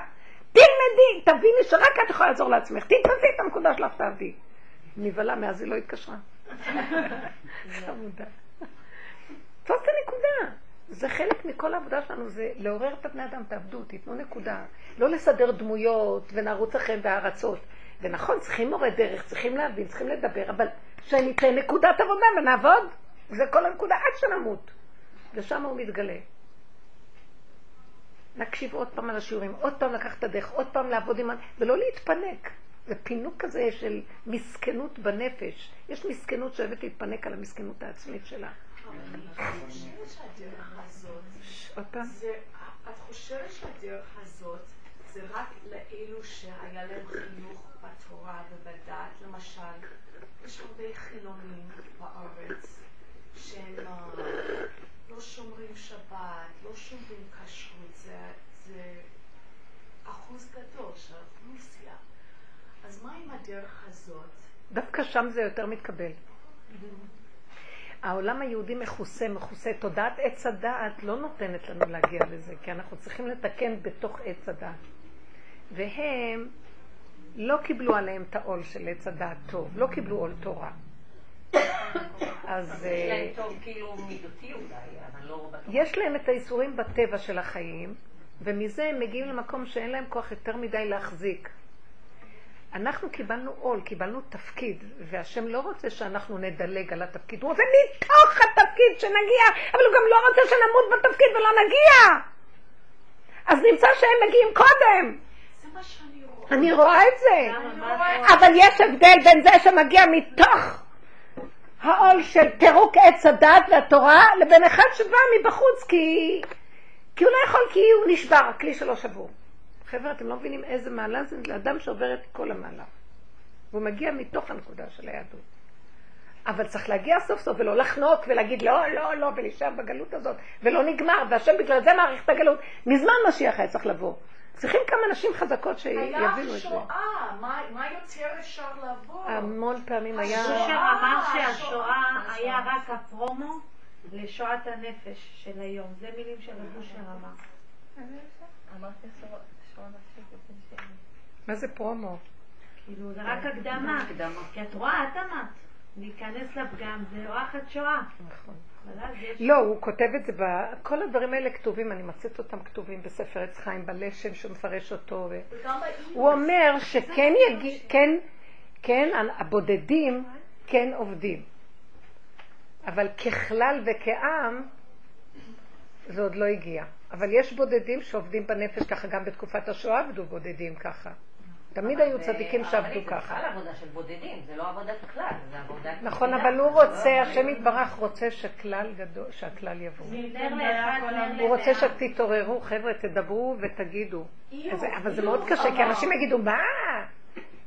[SPEAKER 1] תלמדי, תביני שרק את יכולה לעזור לעצמך. תתפסי את הנקודה שלך, תעבדי. נבהלה, מאז היא לא התקשרה. חמודה. זאת הנקודה. זה חלק מכל העבודה שלנו, זה לעורר את הבני אדם, תעבדו, תיתנו נקודה. לא לסדר דמויות ונרוץ אחריהם בהערצות. ונכון, צריכים מורה דרך, צריכים להבין, צריכים לדבר, אבל שניתן נקודת עבודה ונעבוד. זה כל הנקודה עד שנמות. ושם הוא מתגלה. נקשיב עוד פעם על השיעורים, עוד פעם לקחת את הדרך, עוד פעם לעבוד עם... ולא להתפנק. זה פינוק כזה של מסכנות בנפש. יש מסכנות שאוהבת להתפנק על המסכנות העצמית שלה.
[SPEAKER 2] אני חושבת שהדרך הזאת,
[SPEAKER 1] עוד פעם?
[SPEAKER 2] את חושבת שהדרך הזאת זה רק לאלו שהיה להם חינוך בתורה ובדת? למשל, יש הרבה חילונים בארץ שהם אה, לא שומרים שבת, לא שומרים כשרות, זה, זה אחוז גדול של האוכלוסייה. אז מה עם הדרך הזאת?
[SPEAKER 1] דווקא שם זה יותר מתקבל. העולם היהודי מכוסה, מכוסה. תודעת עץ הדעת לא נותנת לנו להגיע לזה, כי אנחנו צריכים לתקן בתוך עץ הדעת. והם לא קיבלו עליהם את העול של עץ הדעת טוב, לא קיבלו עול תורה. אז...
[SPEAKER 4] יש להם
[SPEAKER 1] אה,
[SPEAKER 4] כאילו לא.
[SPEAKER 1] יש להם את האיסורים בטבע של החיים, ומזה הם מגיעים למקום שאין להם כוח יותר מדי להחזיק. אנחנו קיבלנו עול, קיבלנו תפקיד, והשם לא רוצה שאנחנו נדלג על התפקיד, הוא רוצה מתוך התפקיד שנגיע, אבל הוא גם לא רוצה שנמות בתפקיד ולא נגיע. אז נמצא שהם מגיעים קודם.
[SPEAKER 2] זה מה שאני רואה.
[SPEAKER 1] אני רואה את זה. אבל יש הבדל בין זה שמגיע מתוך העול של פירוק עץ הדת והתורה, לבין אחד שבא מבחוץ כי, כי הוא לא יכול, כי הוא נשבר, הכלי שלו שבור. חבר'ה, אתם לא מבינים איזה מעלה זה לאדם שעובר את כל המעלה. והוא מגיע מתוך הנקודה של היהדות. אבל צריך להגיע סוף סוף ולא לחנוק ולהגיד לא, לא, לא, ולהישאר בגלות הזאת, ולא נגמר, והשם בגלל זה מעריך את הגלות. מזמן משיח היה צריך לבוא. צריכים כמה נשים חזקות שיבינו
[SPEAKER 2] היה
[SPEAKER 1] את זה.
[SPEAKER 2] שואה, מה מה יותר אפשר לעבור?
[SPEAKER 1] המון פעמים היה...
[SPEAKER 6] שושר אמר שהשואה היה רק הפרומו לשואת הנפש של היום. זה מילים של אבושר אמר.
[SPEAKER 3] אמרתי שואה נפשית.
[SPEAKER 1] מה זה פרומו?
[SPEAKER 6] כאילו, זה רק הקדמה. כי את רואה, את אמרת, להיכנס לפגם זה אורחת שואה.
[SPEAKER 1] נכון. לא, הוא כותב את זה, ב... כל הדברים האלה כתובים, אני מוצאת אותם כתובים בספר עץ חיים, בלשם שהוא מפרש אותו. ו... הוא אומר שכן יגיע, כן, כן, הבודדים כן עובדים. אבל ככלל וכעם, זה עוד לא הגיע. אבל יש בודדים שעובדים בנפש ככה, גם בתקופת השואה עבדו בודדים ככה. תמיד היו צדיקים שעבדו
[SPEAKER 4] זה
[SPEAKER 1] ככה.
[SPEAKER 4] בכלל עבודה של בודדים, זה לא עבודת הכלל, זה עבודת...
[SPEAKER 1] נכון. אבל הוא
[SPEAKER 4] זה לא
[SPEAKER 1] רוצה,
[SPEAKER 4] עבודה
[SPEAKER 1] השם. יתברך רוצה שכלל גדול, שהכלל יבוא. הוא רוצה. שתתעוררו, חבר'ה, תדברו ותגידו. אבל זה מאוד קשה, כי. אנשים יגידו, מה?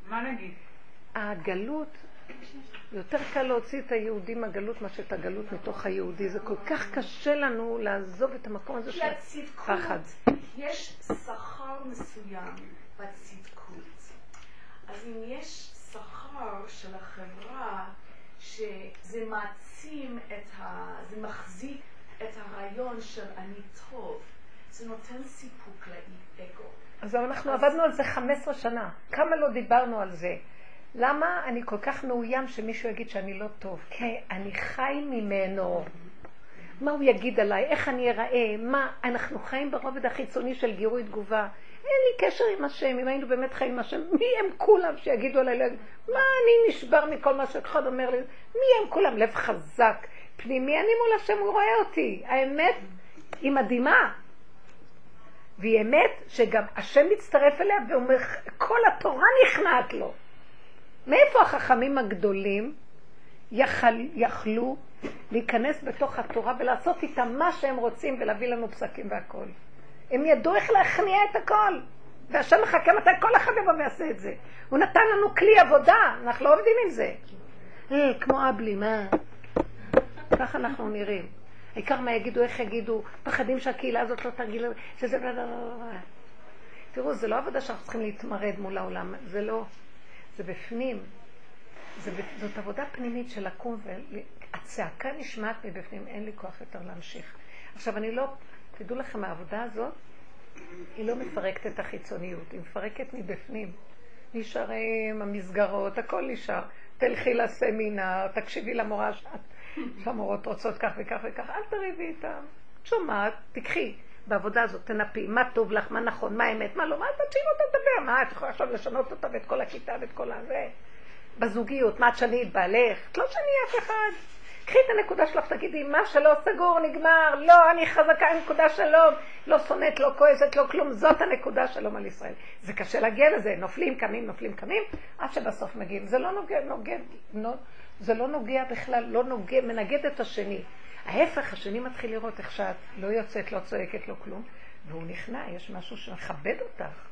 [SPEAKER 7] מה נגיד?
[SPEAKER 1] הגלות, יותר קל להוציא את היהודי מהגלות מאשר את הגלות מתוך היהודי. זה כל כך קשה לנו לעזוב את המקום הזה של פחד.
[SPEAKER 2] יש שכר מסוים בצדקות. אז אם יש שכר של החברה, שזה מעצים את ה... זה מחזיק את הרעיון של אני טוב, זה נותן סיפוק לאגו.
[SPEAKER 1] אז אנחנו עבדנו על זה 15 שנה. כמה לא דיברנו על זה? למה אני כל כך מאוים שמישהו יגיד שאני לא טוב? כי אני חי ממנו. מה הוא יגיד עליי? איך אני אראה? מה? אנחנו חיים ברובד החיצוני של גירוי תגובה. אין לי קשר עם השם, אם היינו באמת חיים עם השם, מי הם כולם שיגידו עליי, לא מה אני נשבר מכל מה שאחד אומר לי, מי הם כולם? לב חזק, פנימי, אני מול השם, הוא רואה אותי. האמת היא מדהימה. והיא אמת שגם השם מצטרף אליה ואומר, כל התורה נכנעת לו. מאיפה החכמים הגדולים יכול, יכלו להיכנס בתוך התורה ולעשות איתה מה שהם רוצים ולהביא לנו פסקים והכל? הם ידעו איך להכניע את הכל. והשם מחכה מתי כל אחד יבוא ויעשה את זה. הוא נתן לנו כלי עבודה, אנחנו לא עובדים עם זה. אה, כמו אבלי, מה? ככה אנחנו נראים. העיקר מה יגידו, איך יגידו, פחדים שהקהילה הזאת לא תגיד שזה... תראו, זה לא עבודה שאנחנו צריכים להתמרד מול העולם, זה לא, זה בפנים. זה, זאת עבודה פנימית של לקום, והצעקה נשמעת מבפנים, אין לי כוח יותר להמשיך. עכשיו, אני לא, תדעו לכם, העבודה הזאת, היא לא מפרקת את החיצוניות, היא מפרקת מבפנים. נשארים המסגרות, הכל נשאר. תלכי לסמינר, תקשיבי למורה שאת, שהמורות רוצות כך וכך וכך, אל תריבי איתם. את שומעת, תקחי. בעבודה הזאת תנפי, מה טוב לך, מה נכון, מה אמת, מה לא, מה תשאיר אותה לדבר, מה את יכולה עכשיו לשנות אותה ואת כל הכיתה ואת כל הזה. בזוגיות, מה את שני את בעלך? את לא שני אף אחד. קחי את הנקודה שלך, תגידי, מה שלא סגור, נגמר, לא, אני חזקה, נקודה שלום, לא שונאת, לא כועסת, לא כלום, זאת הנקודה שלום על ישראל. זה קשה להגיע לזה, נופלים, קמים, נופלים, קמים, עד שבסוף מגיעים. זה לא נוגע, נוגע, נו, זה לא נוגע בכלל, לא נוגע, מנגד את השני. ההפך, השני מתחיל לראות איך שאת לא יוצאת, לא צועקת, לא כלום, והוא נכנע, יש משהו שמכבד אותך.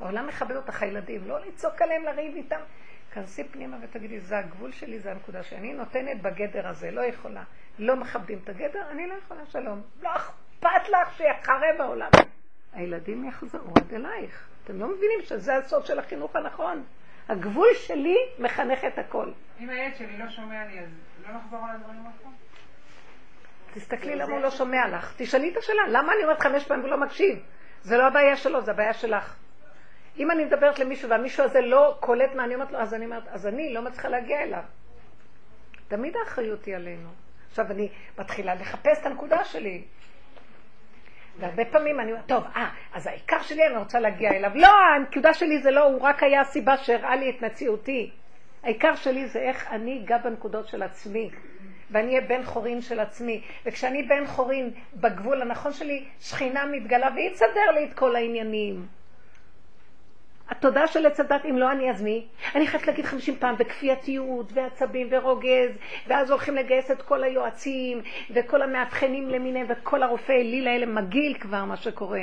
[SPEAKER 1] העולם מכבד אותך, הילדים, לא לצעוק עליהם, לריב איתם. כנסי פנימה ותגידי, זה הגבול שלי, זה הנקודה שאני נותנת בגדר הזה, לא יכולה. לא מכבדים את הגדר, אני לא יכולה שלום. לא אכפת לך שיחרב העולם. הילדים יחזרו עד אלייך. אתם לא מבינים שזה הסוד של החינוך הנכון. הגבול שלי מחנך את הכל.
[SPEAKER 8] אם הילד שלי לא שומע לי, אז לא נחזור על הדברים האחרונים?
[SPEAKER 1] תסתכלי למה הוא לא שומע לך. תשאלי את השאלה, למה אני אומרת חמש פעמים ולא מקשיב? זה לא הבעיה שלו, זה הבעיה שלך. אם אני מדברת למישהו והמישהו הזה לא קולט מה אני אומרת לו, אז אני אומרת, אז אני לא מצליחה להגיע אליו. תמיד האחריות היא עלינו. עכשיו אני מתחילה לחפש את הנקודה שלי. והרבה פעמים אני אומרת, טוב, אה, אז העיקר שלי אני רוצה להגיע אליו. לא, הנקודה שלי זה לא, הוא רק היה הסיבה שהראה לי את מציאותי. העיקר שלי זה איך אני אגע בנקודות של עצמי. ואני אהיה בן חורין של עצמי. וכשאני בן חורין בגבול הנכון שלי, שכינה מתגלה והיא תסדר לי את כל העניינים. התודעה של עץ הדת, אם לא אני אז מי? אני חייבת להגיד חמישים פעם, בכפייתיות, ועצבים, ורוגז, ואז הולכים לגייס את כל היועצים, וכל המאבחנים למיניהם, וכל הרופאי אליל האלה מגעיל כבר מה שקורה.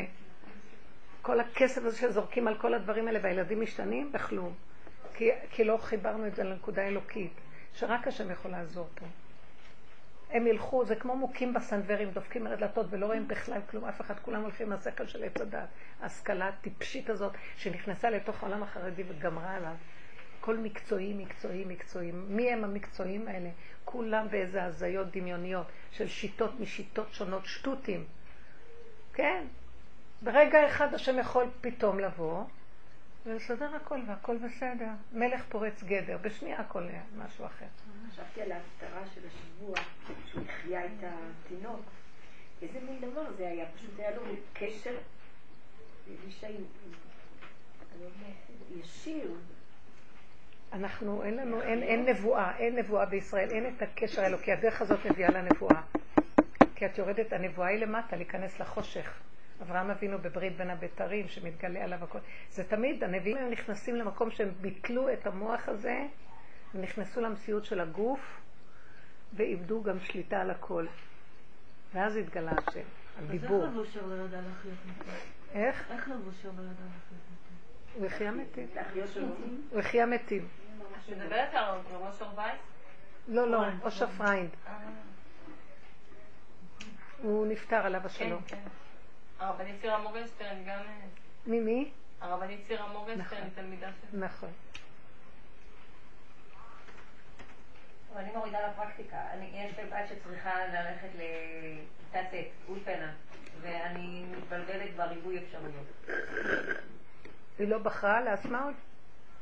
[SPEAKER 1] כל הכסף הזה שזורקים על כל הדברים האלה, והילדים משתנים? בכלום. כי, כי לא חיברנו את זה לנקודה אלוקית, שרק השם יכול לעזור פה. הם ילכו, זה כמו מוכים בסנוורים, דופקים על הדלתות ולא רואים בכלל כלום, אף אחד, כולם הולכים לשכל של עץ הדת. ההשכלה הטיפשית הזאת שנכנסה לתוך העולם החרדי וגמרה עליו. כל מקצועי, מקצועי, מקצועי. מי הם המקצועיים האלה? כולם באיזה הזיות דמיוניות של שיטות משיטות שונות, שטותים. כן. ברגע אחד השם יכול פתאום לבוא ולסדר הכל והכל בסדר. מלך פורץ גדר, בשנייה הכל משהו אחר.
[SPEAKER 5] חשבתי על ההפטרה של השבוע, שהוא החיה את התינוק. איזה מין דבר זה היה? פשוט היה לו קשר, ישיר.
[SPEAKER 1] אנחנו, אין לנו, אין, אין נבואה, אין נבואה בישראל, אין את הקשר האלוקי. הדרך הזאת מביאה לנבואה. כי את יורדת, הנבואה היא למטה, להיכנס לחושך. אברהם אבינו בברית בין הבתרים, שמתגלה עליו הכל. זה תמיד, הנביאים היו נכנסים למקום שהם ביטלו את המוח הזה, נכנסו למציאות של הגוף, ואיבדו גם שליטה על הכל. ואז התגלה השם, הדיבור.
[SPEAKER 3] אז איך לבושר לא ידע להחיות מתים?
[SPEAKER 1] איך?
[SPEAKER 3] איך לבושר לא ידע להחיות מתים?
[SPEAKER 1] הוא החיה מתים. הוא החיה מתים.
[SPEAKER 4] מדברת על אושר וייס?
[SPEAKER 1] לא, לא, אושר פריינד.
[SPEAKER 4] אה,
[SPEAKER 1] הוא נפטר עליו
[SPEAKER 4] כן,
[SPEAKER 1] השלום.
[SPEAKER 4] כן. הרבנית צירה מורגנשטרן גם... אה,
[SPEAKER 1] ממי?
[SPEAKER 4] הרבנית צירה מורגנשטרן
[SPEAKER 1] נכון.
[SPEAKER 4] תלמידה שלי.
[SPEAKER 1] נכון.
[SPEAKER 4] אבל אני מורידה לפרקטיקה. אני, יש לי בת שצריכה ללכת לכיתה ט', אולפנה, ואני מתבלבלת בריבוי אפשרויות.
[SPEAKER 1] היא לא בחרה לעצמה עוד?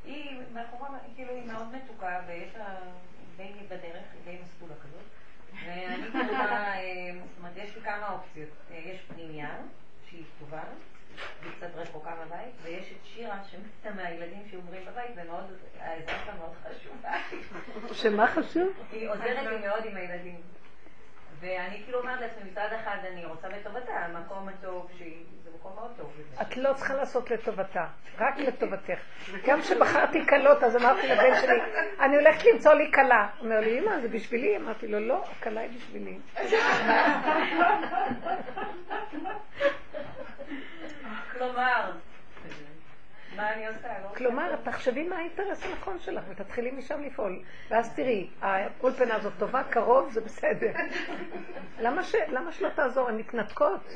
[SPEAKER 4] היא מאחורה, כאילו היא מאוד מתוקה, ויש לה די בדרך, היא די מסלולה כזאת. ואני כתובה, זאת אומרת, יש לי כמה אופציות. אה, יש פנימייה, שהיא כתובה, היא קצת רחוקה מהבית, ויש את שירה שמתה מהילדים שאומרים בבית, ומאוד, העזרה שלה מאוד חשובה.
[SPEAKER 1] שמה חשוב?
[SPEAKER 4] היא עוזרת לי מאוד עם הילדים. ואני כאילו אומרת לעצמי, מצד אחד אני רוצה בטובתה, המקום הטוב, שהיא, זה מקום מאוד טוב.
[SPEAKER 1] את לא צריכה לעשות לטובתה, רק לטובתך. גם כשבחרתי כלות, אז אמרתי לבן שלי, אני הולכת למצוא לי כלה. הוא אומר לי, אמא, זה בשבילי? אמרתי לו, לא, הכלה היא בשבילי. <laughs>
[SPEAKER 4] כלומר, מה אני עושה? לא
[SPEAKER 1] כלומר, תחשבי מה האינטרס הנכון שלך, ותתחילי משם לפעול. ואז תראי, האולפנה הזאת טובה, קרוב, זה בסדר. למה שלא תעזור? הן מתנתקות.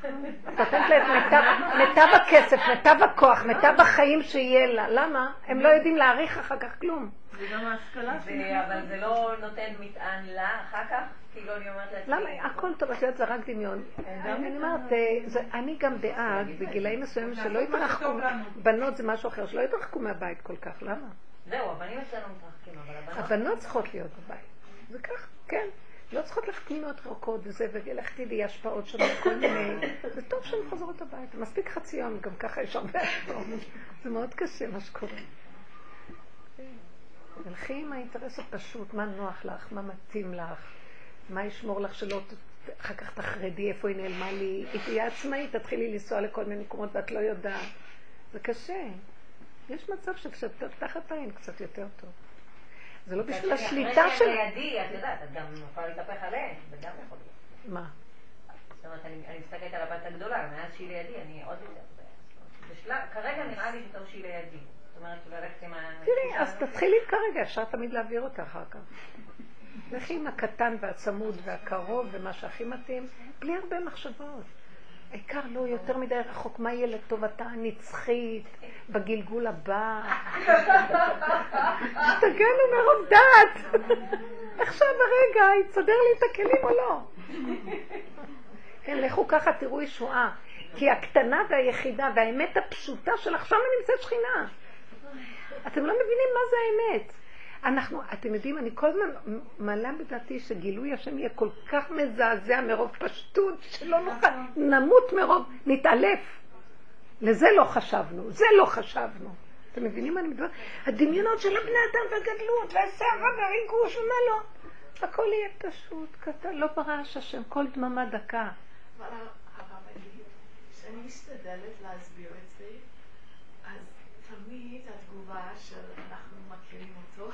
[SPEAKER 1] את נותנת לה את מיטב הכסף, מיטב הכוח, מיטב החיים שיהיה לה. למה? הם לא יודעים להעריך אחר כך כלום.
[SPEAKER 3] זה גם ההשכלה שלי.
[SPEAKER 4] אבל זה לא נותן מטען לה אחר כך? כאילו אני אומרת לעצמי...
[SPEAKER 1] למה? הכל טוב, את יודעת, זה רק דמיון. אני אומרת, אה, זה- אני גם בעד, בגילאים מסוימים שלא יתרחקו, בנות זה משהו אחר, שלא יתרחקו מהבית כל כך, למה?
[SPEAKER 4] זהו, הבנים אצלנו מתרחקים, אבל הבנות...
[SPEAKER 1] הבנות צריכות להיות בבית. זה כך, כן. לא צריכות ללכת פנימיות רחוקות וזה, ולך תדעי השפעות שונות, כל מיני... זה טוב שהן חוזרות הביתה. מספיק חצי יום, גם ככה יש הרבה השפעות. זה מאוד קשה מה שקורה. תלכי עם האינטרס הפשוט, מה נוח לך, מה מתאים לך, מה ישמור לך שלא ת- אחר כך תחרדי איפה היא נעלמה לי. היא תהיה עצמאית, תתחילי לנסוע לכל מיני מקומות ואת לא יודעת. זה קשה. יש מצב שכשאת תחת העין קצת יותר טוב. זה לא בשביל השליטה של...
[SPEAKER 4] אחרי שהם לידי, את יודעת, את גם יכולה להתהפך עליהם, זה גם יכול להיות.
[SPEAKER 1] מה?
[SPEAKER 4] זאת אומרת, אני מסתכלת על הבת הגדולה, מאז שהיא לידי, אני עוד יותר... כרגע נראה לי שטוב שהיא לידי. זאת אומרת, ללכת עם ה...
[SPEAKER 1] תראי, אז תתחילי כרגע, אפשר תמיד להעביר אותה אחר כך. לכי עם הקטן והצמוד והקרוב ומה שהכי מתאים, בלי הרבה מחשבות. העיקר לא יותר מדי רחוק, מה יהיה לטובתה הנצחית בגלגול הבא. השתגענו מרוב דעת. עכשיו הרגע, יסדר לי את הכלים או לא. כן, לכו ככה, תראו ישועה. כי הקטנה והיחידה והאמת הפשוטה של עכשיו נמצאת שכינה. אתם לא מבינים מה זה האמת. אנחנו, אתם יודעים, אני כל הזמן מעלה בדעתי שגילוי השם יהיה כל כך מזעזע מרוב פשטות, שלא נוכל, נמות מרוב, נתעלף. לזה לא חשבנו, זה לא חשבנו. אתם מבינים מה אני מדברת? הדמיונות של הבני אדם והגדלות והסערה והריגוש ומה לא. הכל יהיה פשוט, קטן, לא ברעש השם, כל דממה דקה.
[SPEAKER 2] אבל הרבנית, כשאני משתדלת להסביר את זה, אז תמיד התגובה של אנחנו מכירים אותו,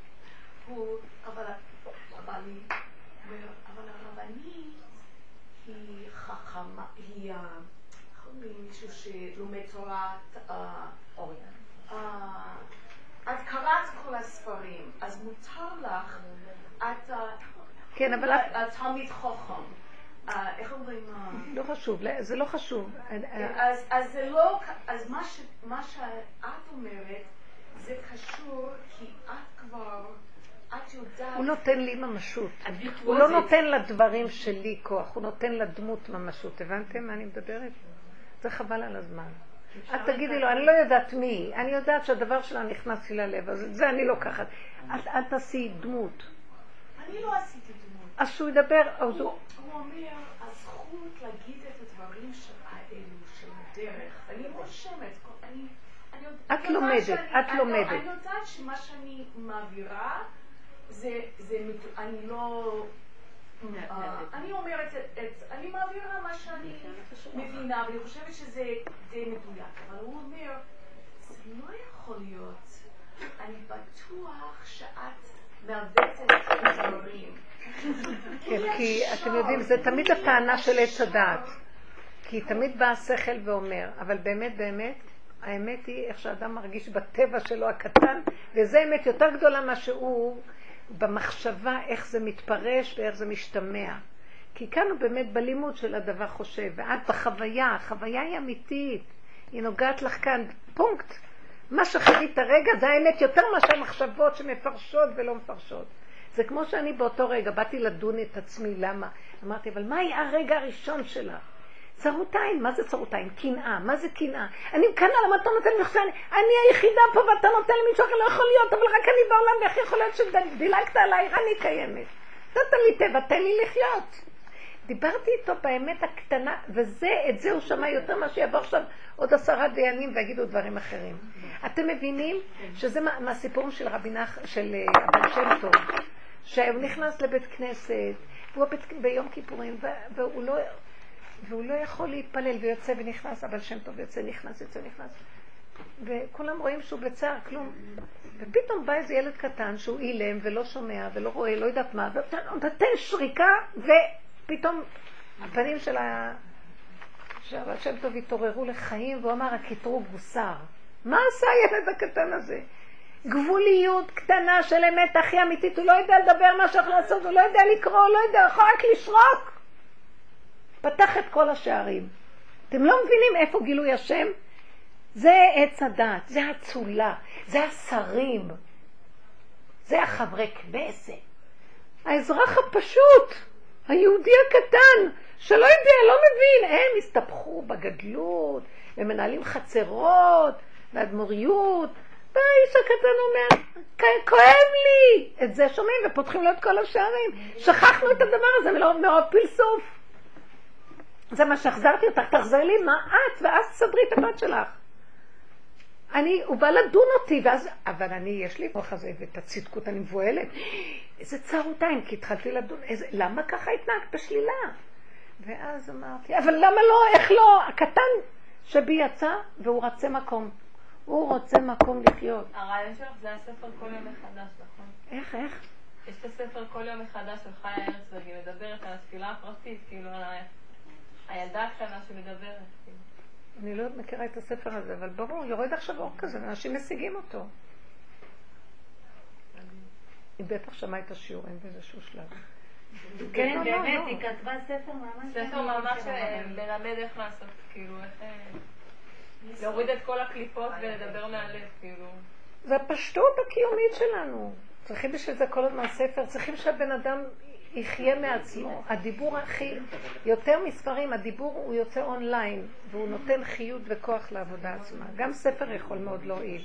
[SPEAKER 2] <laughs> הוא, אבל, אבל, היא, אבל הרבנית היא חכמה, היא, איך אומרים מישהו שלומד תורה, את קראת כל הספרים, אז מותר לך, את
[SPEAKER 1] כן. את
[SPEAKER 2] תלמיד חכם. אה, איך אומרים? אה,
[SPEAKER 1] לא חשוב, לא- זה לא חשוב.
[SPEAKER 2] אז, אז זה לא, אז מה, שאת אומרת זה קשור כי את כבר,
[SPEAKER 1] הוא נותן לי ממשות. הוא לא נותן לדברים שלי כוח, הוא נותן לדמות ממשות. הבנתם מה אני מדברת? זה חבל על הזמן. את תגידי לו, אני לא יודעת מי, אני יודעת שהדבר שלה נכנס לי ללב, אז את זה אני לוקחת. את אל תעשי דמות.
[SPEAKER 2] אני לא עשיתי דמות.
[SPEAKER 1] אז שהוא ידבר, אז הוא...
[SPEAKER 2] הוא אומר, הזכות להגיד את הדברים של האלו, של הדרך, אני רושמת, אני...
[SPEAKER 1] את לומדת, את
[SPEAKER 2] אני-
[SPEAKER 1] לומדת.
[SPEAKER 2] אני יודעת שמה שאני מעבירה, זה, אני לא... אה, אני אומרת, את- אני מעבירה מה שאני מבינה, ואני חושבת שזה די מדויק, אבל הוא אומר, זה לא יכול להיות. אני בטוח שאת מעוותת את הדברים.
[SPEAKER 1] כן, כי אתם יודעים, זה תמיד הטענה של עץ הדעת. כי תמיד בא השכל ואומר, אבל באמת באמת, האמת היא איך שאדם מרגיש בטבע שלו הקטן, וזו אמת יותר גדולה מה שהוא במחשבה, איך זה מתפרש ואיך זה משתמע. כי כאן הוא באמת בלימוד של הדבר חושב, ואת בחוויה, החוויה היא אמיתית, היא נוגעת לך כאן, פונקט. מה שחווית הרגע זה האמת יותר מאשר המחשבות שמפרשות ולא מפרשות. זה כמו שאני באותו רגע באתי לדון את עצמי, למה? אמרתי, אבל מה היה הרגע הראשון שלך? צרות עין, מה זה צרות עין? קנאה, מה זה קנאה? אני מקנאה, למה אתה נותן לי עכשיו? אני היחידה פה ואתה נותן למישהו אחר, לא יכול להיות, אבל רק אני בעולם, ואיך יכול להיות שדילגת עליי, אני קיימת. נתת לי טבע, תן לי לחיות. דיברתי איתו באמת הקטנה, וזה, את זה הוא שמע יותר ממה שיבוא עכשיו עוד עשרה דיינים ויגידו דברים אחרים. אתם מבינים שזה מה- מהסיפורים של רבי נח, של אה, הבן שם טוב, שהוא נכנס לבית כנסת, והוא בית, ביום כיפורים, והוא לא, והוא לא יכול להתפלל, ויוצא ונכנס, הבן שם טוב יוצא, נכנס, יוצא, נכנס. וכולם רואים שהוא בצער, כלום. ופתאום בא איזה ילד קטן שהוא אילם ולא שומע ולא רואה, לא יודעת מה, ונותן שריקה, ופתאום הפנים של ה... שהבעל שם טוב התעוררו לחיים, והוא אמר, הכיתרו גוסר. מה עשה הילד הקטן הזה? גבוליות קטנה של אמת הכי אמיתית, הוא לא יודע לדבר מה שהולך לעשות, הוא לא יודע לקרוא, הוא לא יודע, יכול רק לשרוק. פתח את כל השערים. אתם לא מבינים איפה גילוי השם? זה עץ הדת, זה הצולה, זה השרים, זה החברי כנסת. האזרח הפשוט, היהודי הקטן, שלא יודע, לא מבין, הם הסתבכו בגדלות, ומנהלים חצרות, ואדמו"ריות, והאיש הקטן אומר, "כ- כואב לי! את זה שומעים ופותחים לו את כל השערים. שכחנו את הדבר הזה מרוב פלסוף. זה מה שהחזרתי אותך, תחזרי לי מה את, ואז תסדרי את הבת שלך. אני, הוא בא לדון אותי, ואז, אבל אני, יש לי כוח הזה, ואת הצדקות אני מבוהלת. איזה צרות עין, כי התחלתי לדון, איזה, למה ככה התנהגת בשלילה? ואז אמרתי, אבל למה לא, איך לא? הקטן שבי יצא, והוא רצה מקום. הוא רוצה מקום לחיות.
[SPEAKER 3] הרעיון שלך זה הספר כל יום מחדש, נכון?
[SPEAKER 1] איך, איך?
[SPEAKER 3] יש את הספר כל יום מחדש של חיה הרצוג, היא מדברת על התפילה הפרטית, כאילו על.
[SPEAKER 9] הילדה הקטנה שמדברת. כאילו.
[SPEAKER 1] אני לא מכירה את הספר הזה, אבל ברור, יורד עכשיו אור כזה, אנשים משיגים אותו. היא בטח שמעה את השיעורים באיזשהו שלב.
[SPEAKER 6] כן,
[SPEAKER 1] לא, לא,
[SPEAKER 6] באמת,
[SPEAKER 1] לא.
[SPEAKER 6] היא כתבה ספר ממש...
[SPEAKER 9] ספר ממש אה, ללמד איך לעשות, כאילו, איך אה, להוריד את כל הקליפות ולדבר מהלב, כאילו.
[SPEAKER 1] זה הפשטות הקיומית שלנו. צריכים בשביל זה כל הזמן ספר, צריכים שהבן אדם יחיה מעצמו. הדיבור הכי, יותר מספרים, הדיבור הוא יוצא אונליין, והוא נותן חיות וכוח לעבודה עצמה. גם ספר יכול מאוד להועיל.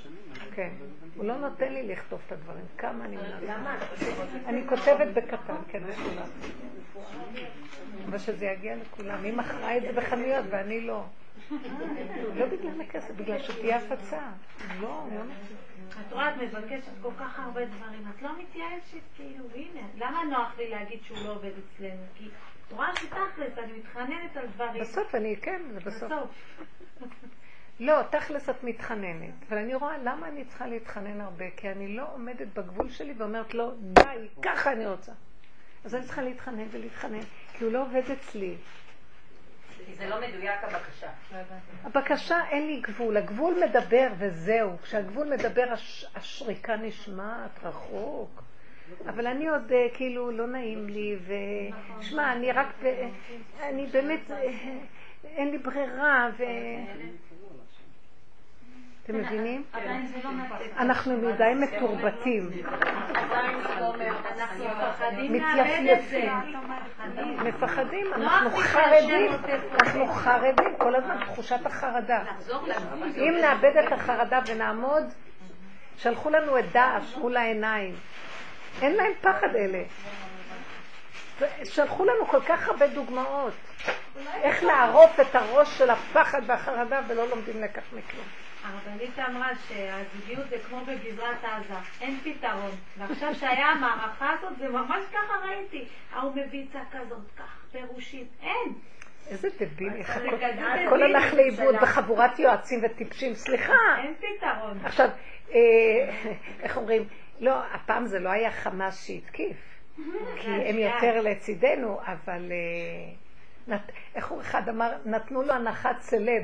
[SPEAKER 1] כן. הוא לא נותן לי לכתוב את הדברים. כמה אני מנסה. אני כותבת בקטן, כן, לכולם. אבל שזה יגיע לכולם. היא מכרה את זה בחנויות ואני לא. לא בגלל הכסף, בגלל שתהיה הפצה. לא, לא
[SPEAKER 6] את רואה, את מבקשת כל כך הרבה דברים, את לא מתייאשת, כאילו, הנה, למה נוח לי להגיד שהוא לא עובד אצלנו? כי את רואה שתכלס, אני מתחננת על דברים.
[SPEAKER 1] בסוף אני, כן, זה בסוף.
[SPEAKER 6] בסוף.
[SPEAKER 1] לא, תכלס את מתחננת, אבל אני רואה למה אני צריכה להתחנן הרבה, כי אני לא עומדת בגבול שלי ואומרת לו, די, ככה אני רוצה. אז אני צריכה להתחנן ולהתחנן, כי הוא לא עובד אצלי.
[SPEAKER 4] כי זה לא מדויק הבקשה.
[SPEAKER 1] הבקשה אין לי גבול, הגבול מדבר וזהו. כשהגבול מדבר הש, השריקה נשמעת רחוק. אבל אני עוד אה, כאילו לא נעים לי, ושמע, אני רק, ב... אני באמת, אה, אין לי ברירה, ו... אתם מבינים?
[SPEAKER 6] עדיין זה לא מספיק.
[SPEAKER 1] אנחנו מדי מתורבתים,
[SPEAKER 6] לאבד את זה.
[SPEAKER 1] מתייפייפים. מפחדים,
[SPEAKER 6] לא
[SPEAKER 1] אנחנו חרדים, אנחנו חרדים, כל הזמן תחושת החרדה. אם נאבד את החרדה ונעמוד, שלחו לנו את דאעש מול העיניים. אין להם פחד אלה. שלחו לנו כל כך הרבה דוגמאות. איך לערוף את הראש של הפחד והחרדה ולא לומדים לקח מכלום.
[SPEAKER 6] הרבנית אמרה שהזוגיות זה כמו בגזרת עזה, אין פתרון. ועכשיו שהיה המערכה הזאת, זה ממש ככה ראיתי. ההוא מביא צעקה כזאת, כך, פירושים, אין.
[SPEAKER 1] איזה
[SPEAKER 6] זה
[SPEAKER 1] הכל- הלך לאיבוד. בחבורת יועצים וטיפשים. סליחה.
[SPEAKER 6] אין פתרון.
[SPEAKER 1] עכשיו, אה, איך אומרים? לא, הפעם זה לא היה חמאס שהתקיף, כי הם יותר לצידנו, אבל אה, איך הוא אחד אמר, נתנו לו הנחת סלב.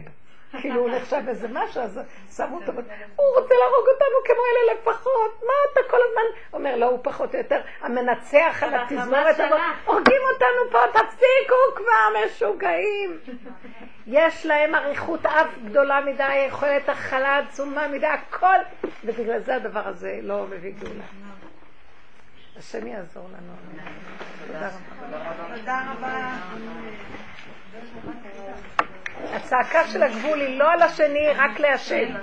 [SPEAKER 1] כאילו הוא נחשב איזה משהו, אז שמו אותו, <laughs> הוא רוצה להרוג אותנו כמו אלה לפחות, מה אתה כל הזמן אומר, לא, הוא פחות או יותר המנצח על התזמורת הזאת. הורגים אותנו פה, תפסיקו כבר, משוגעים. יש להם אריכות אף גדולה מדי, יכולת הכלה עצומה מדי, הכל, ובגלל זה הדבר הזה לא מביא גאולה. השם יעזור לנו.
[SPEAKER 8] תודה רבה.
[SPEAKER 1] הצעקה של הגבול היא לא על השני, רק להשם.